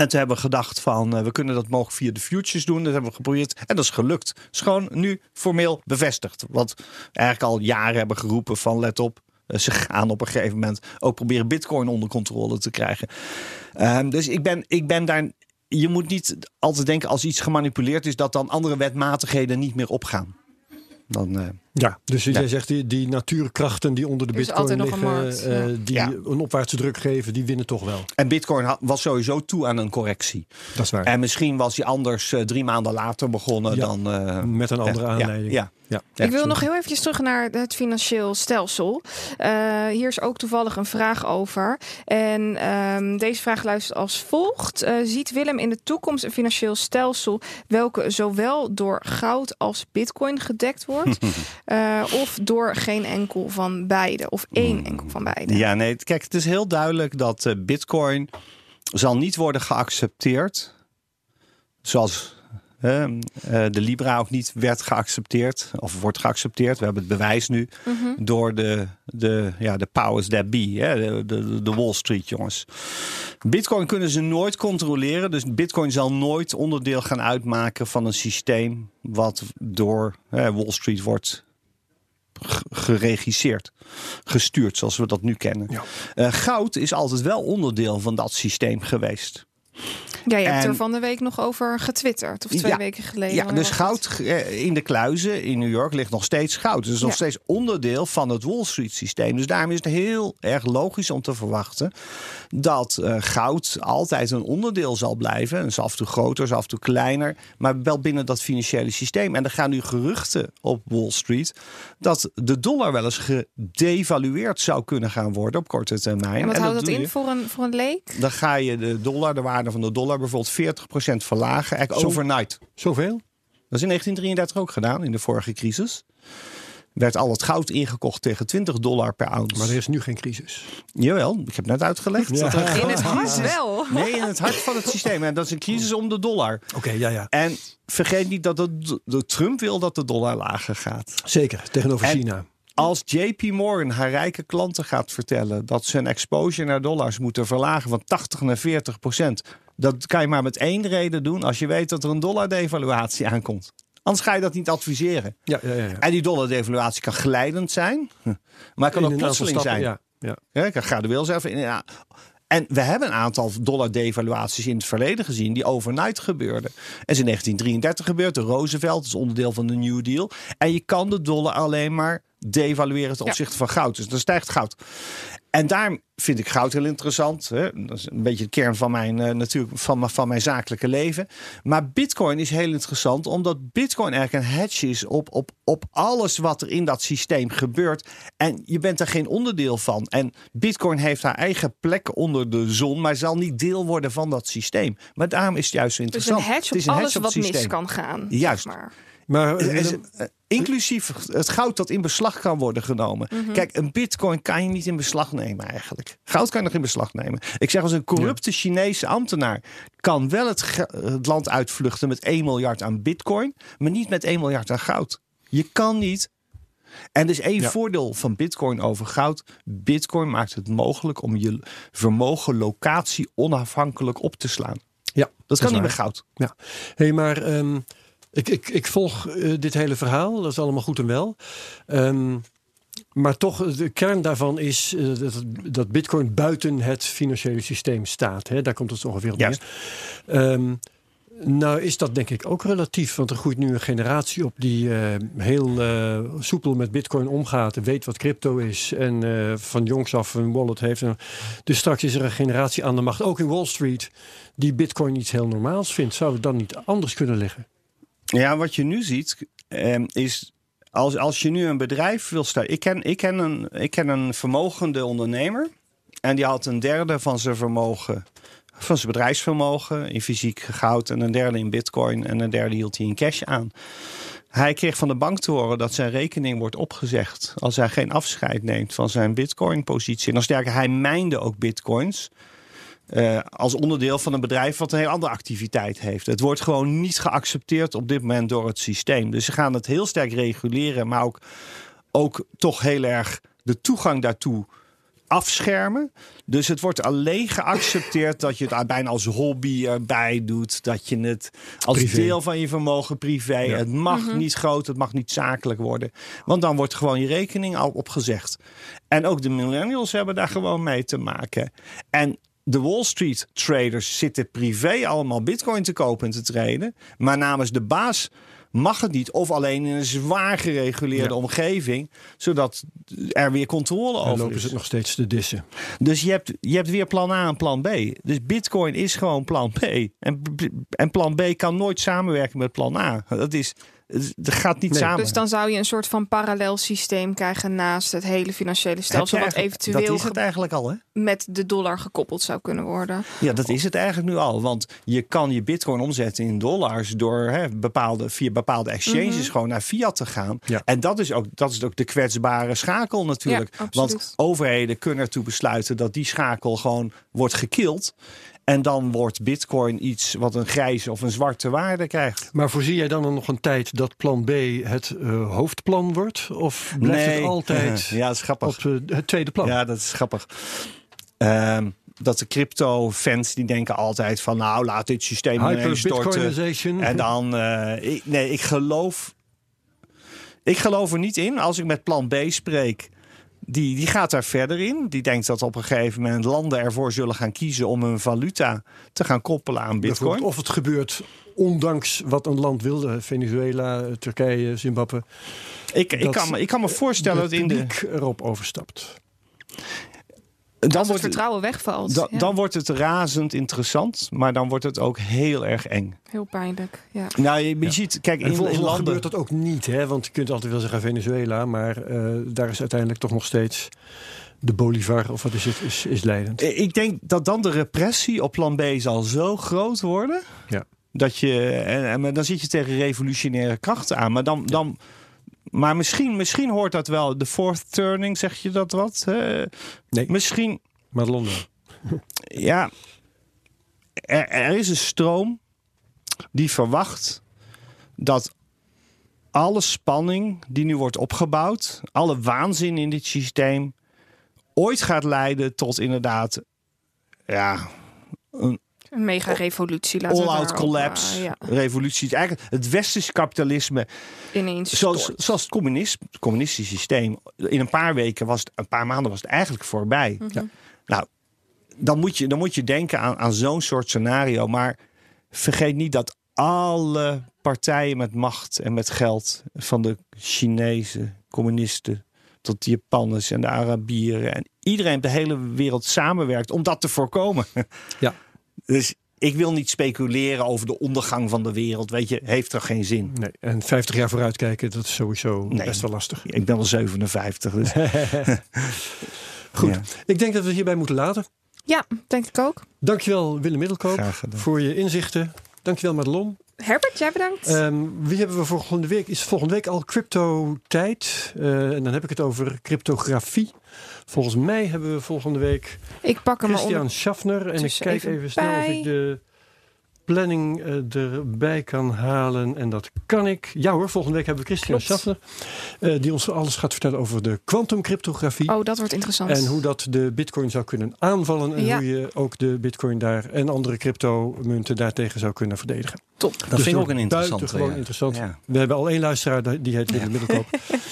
En toen hebben we gedacht van, eh, we kunnen dat mogelijk via de futures doen. Dat hebben we geprobeerd en dat is gelukt. Gewoon nu formeel bevestigd. Wat eigenlijk al jaren hebben geroepen van, let op. eh, Ze gaan op een gegeven moment ook proberen bitcoin onder controle te krijgen. Ehm, dus ik ben, ik ben daar... Je moet niet altijd denken als iets gemanipuleerd is... dat dan andere wetmatigheden niet meer opgaan. Dan, eh, Ja, dus jij zegt die, die natuurkrachten die onder de is bitcoin een liggen, markt, eh, die Ja. een opwaartse druk geven, die winnen toch wel. en bitcoin had- was sowieso toe aan een correctie. Dat is waar. En misschien was hij anders eh, drie maanden later begonnen Ja, dan... eh, Met een andere aanleiding. Ja, Ja. Ik wil nog heel eventjes terug naar het financieel stelsel. Eh, hier is ook toevallig een vraag over. En ehm, deze vraag luistert als volgt. Eh, ziet Willem in de toekomst een financieel stelsel... welke zowel door goud als bitcoin gedekt wordt... eh, of door geen enkel van beide? Of één enkel van beide? Ja, nee, kijk, het is heel duidelijk dat Bitcoin zal niet worden geaccepteerd. Zoals de Libra ook niet werd geaccepteerd. Of wordt geaccepteerd. We hebben het bewijs nu. Mhm. Door de, de, ja, de powers that be. Hè, de, de, de Wall Street jongens. Bitcoin kunnen ze nooit controleren. Dus Bitcoin zal nooit onderdeel gaan uitmaken van een systeem. Wat door hè, Wall Street wordt geregisseerd. Gestuurd zoals we dat nu kennen. Ja. Eh, goud is altijd wel onderdeel van dat systeem geweest. Ja, je hebt En- er van de week nog over getwitterd. Of twee Ja. weken geleden. Ja, dus goud eh, in de kluizen in New York ligt nog steeds goud. Dus het is nog steeds onderdeel van het Wall Street systeem. Dus daarom is het heel erg logisch om te verwachten dat eh, goud altijd een onderdeel zal blijven. Het is af en toe groter, is af en toe kleiner, maar wel binnen dat financiële systeem. En er gaan nu geruchten op Wall Street dat de dollar wel eens gedevalueerd zou kunnen gaan worden op korte termijn. En wat En houdt dat in je- voor een, voor een leek? Dan ga je de dollar, de waarde van de dollar, bijvoorbeeld 40% verlagen. Eigenlijk Zo- overnight. Zoveel? Dat is in 1933 ook gedaan, in de vorige crisis. Werd al het goud ingekocht tegen 20 dollar per ounce. Maar er is nu geen crisis. Jawel, ik heb net uitgelegd. Ja. Dat er In het hart wel. Nee, in het hart van het systeem. En dat is een crisis om de dollar. Oké, ja, ja. En vergeet niet dat de, de Trump wil dat de dollar lager gaat. Zeker, tegenover En- China. Als JP Morgan haar rijke klanten gaat vertellen dat ze hun exposure naar dollars moeten verlagen van 80 naar 40 procent. Dat kan je maar met één reden doen als je weet dat er een dollar devaluatie aankomt. Anders ga je dat niet adviseren. Ja, ja, ja. En die dollar devaluatie kan glijdend zijn, maar het kan ook plotseling stappen, zijn. Ja, ja. Ja, ik kan gradueel zijn. in- ja. En we hebben een aantal dollar devaluaties in het verleden gezien die overnight gebeurden. En is in 1933 gebeurd. De Roosevelt is onderdeel van de New Deal. En je kan de dollar alleen maar devalueren ten Ja. opzichte van goud. Dus dan stijgt goud. En daarom vind ik goud heel interessant. Hè? Dat is een beetje de kern van mijn, eh, natuurlijk, van, mijn- van mijn zakelijke leven. Maar bitcoin is heel interessant. Omdat bitcoin eigenlijk een hedge is op, op, op alles wat er in dat systeem gebeurt. En je bent er geen onderdeel van. En bitcoin heeft haar eigen plek onder de zon. Maar zal niet deel worden van dat systeem. Maar daarom is het juist zo Dus interessant. een hedge Het is op een alles hedge wat mis kan gaan. Juist. zeg maar. Maar is, Willem, eh, inclusief het goud dat in beslag kan worden genomen. Mhm. Kijk, een bitcoin kan je niet in beslag nemen eigenlijk. Goud kan je nog in beslag nemen. Ik zeg als een corrupte Chinese ambtenaar kan wel het, land uitvluchten met 1 miljard aan bitcoin, maar niet met 1 miljard aan goud. Je kan niet. En er is één Ja. voordeel van bitcoin over goud. Bitcoin maakt het mogelijk om je vermogen locatie onafhankelijk op te slaan. ja, Dat kan niet met goud. Ja, hey, maar ehm, ik, ik, ik volg eh, dit hele verhaal. Dat is allemaal goed en wel. Ehm, maar toch, de kern daarvan is eh, dat, dat Bitcoin buiten het financiële systeem staat. Hè? Daar komt het ongeveer op neer. Ehm, nou is dat denk ik ook relatief. Want er groeit nu een generatie op die eh, heel soepel met Bitcoin omgaat. En weet wat crypto is. En van jongs af een wallet heeft. Dus straks is er een generatie aan de macht, ook in Wall Street, die Bitcoin iets heel normaals vindt. Zou het dan niet anders kunnen liggen? Ja, wat je nu ziet ehm, is als, als je nu een bedrijf wil starten. Ik ken, ik, ken een, ik ken een vermogende ondernemer. En die had een derde van zijn vermogen, van zijn bedrijfsvermogen in fysiek goud. En een derde in bitcoin. En een derde hield hij in cash aan. Hij kreeg van de bank te horen dat zijn rekening wordt opgezegd. als hij geen afscheid neemt van zijn bitcoin-positie. En dan sterker, hij mijnde ook bitcoins. Eh, als onderdeel van een bedrijf wat een heel andere activiteit heeft. Het wordt gewoon niet geaccepteerd op dit moment door het systeem. Dus ze gaan het heel sterk reguleren, maar ook, ook toch heel erg de toegang daartoe afschermen. Dus het wordt alleen geaccepteerd dat je het bijna als hobby erbij doet. Dat je het als Privé. deel van je vermogen privé. Ja. Het mag niet groot, het mag niet zakelijk worden. Want dan wordt gewoon je rekening al opgezegd. En ook de millennials hebben daar gewoon mee te maken. En de Wall Street traders zitten privé allemaal bitcoin te kopen en te traden. Maar namens de baas mag het niet. Of alleen in een zwaar gereguleerde Ja. omgeving. Zodat er weer controle over lopen is. ze het nog steeds te dissen. Dus je hebt, je hebt weer plan A en plan B. Dus bitcoin is gewoon plan B. En, en plan B kan nooit samenwerken met plan A. Dat is, dat gaat niet Nee. samen. Dus dan zou je een soort van parallel systeem krijgen naast het hele financiële stelsel, wat eventueel Dat is het eigenlijk al, hè? met de dollar gekoppeld zou kunnen worden. Ja, dat is het eigenlijk nu al. Want je kan je bitcoin omzetten in dollars door hè, bepaalde, via bepaalde exchanges Mhm. gewoon naar fiat te gaan. Ja. En dat is, ook, dat is ook de kwetsbare schakel natuurlijk. Ja. Want overheden kunnen ertoe besluiten dat die schakel gewoon wordt gekild. En dan wordt bitcoin iets wat een grijze of een zwarte waarde krijgt. Maar voorzie jij dan nog een tijd dat plan B het eh, hoofdplan wordt? Of blijft het altijd Ja, dat is grappig. op eh, het tweede plan? Ja, dat is grappig. Ehm, dat de crypto-fans die denken altijd van... nou, laat dit systeem storten. En dan... eh, ik, nee, ik geloof... Ik geloof er niet in als ik met plan B spreek... die, die gaat daar verder in. Die denkt dat op een gegeven moment landen ervoor zullen gaan kiezen om hun valuta te gaan koppelen aan bitcoin. Of het gebeurt ondanks wat een land wilde. Venezuela, Turkije, Zimbabwe. Ik, ik, kan, me- ik kan me voorstellen dat in de. erop overstapt. Dan Als het wordt, het, vertrouwen wegvalt. dan, ja. dan wordt het razend interessant, maar dan wordt het ook heel erg eng. Heel pijnlijk. Ja. Nou, je, je Ja. ziet, kijk, En in, in landen. gebeurt dat ook niet, hè? want je kunt altijd wel zeggen Venezuela, maar eh, daar is uiteindelijk toch nog steeds de Bolivar, of wat is het, is, is leidend. Ik denk dat dan de repressie op plan B zal zo groot worden. Ja. Dat je, en, en- maar dan zit je tegen revolutionaire krachten aan. Maar, dan, dan, maar misschien, misschien hoort dat wel. De fourth turning, zeg je dat wat? Nee. Misschien, Maar Londen. ja. Er, er is een stroom die verwacht dat alle spanning die nu wordt opgebouwd, alle waanzin in dit systeem, ooit gaat leiden tot inderdaad, ja, Een mega revolutie. all-out collapse, eh, ja, revolutie. Eigenlijk het westerse kapitalisme, ineens. zoals, stort. zoals het communis, het communistische systeem. In een paar weken was het, een paar maanden was het eigenlijk voorbij. Mhm. Nou, dan moet je, dan moet je denken aan, aan zo'n soort scenario. Maar vergeet niet dat alle partijen met macht en met geld, van de Chinezen, communisten tot de Japanners en de Arabieren en iedereen op de hele wereld samenwerkt om dat te voorkomen. Ja. Dus ik wil niet speculeren over de ondergang van de wereld. Weet je, heeft er geen zin. Nee, en 50 jaar vooruitkijken, dat is sowieso Nee. best wel lastig. Ik ben wel 57. Dus. Goed, Ja. ik denk dat we het hierbij moeten laten. Ja, denk ik ook. Dankjewel Willem Middelkoop voor je inzichten. Dankjewel Madelon. Herbert, jij bedankt. Ehm, wie hebben we volgende week? Is volgende week al crypto tijd? Eh, en dan heb ik het over cryptografie. Volgens mij hebben we volgende week ik pak hem. Christian Schaffner. En ik kijk even even, snel of ik de planning eh, erbij kan halen. En dat kan ik. Ja hoor, volgende week hebben we Christian. Schaffner. eh, die ons alles gaat vertellen over de quantumcryptografie. Oh, dat wordt interessant. En hoe dat de bitcoin zou kunnen aanvallen. En Ja. hoe je ook de bitcoin daar en andere cryptomunten daartegen zou kunnen verdedigen. Top. Dat Dus vind ik ook een interessante. buitengewoon ja. interessant. Ja. We hebben al één luisteraar, die heet Willem Middelkoop.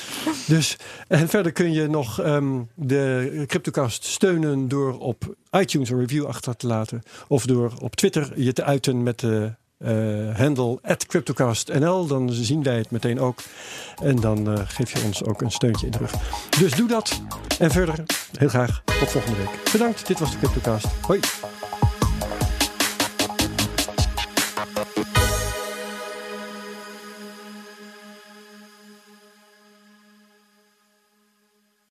dus, en verder kun je nog ehm, de CryptoCast steunen door op iTunes een review achter te laten. Of door op Twitter je te uiten met de eh, handle CryptoCastNL. Dan zien wij het meteen ook. En dan eh, geef je ons ook een steuntje in de rug. Dus doe dat. En verder, heel graag tot volgende week. Bedankt, dit was de CryptoCast. Hoi.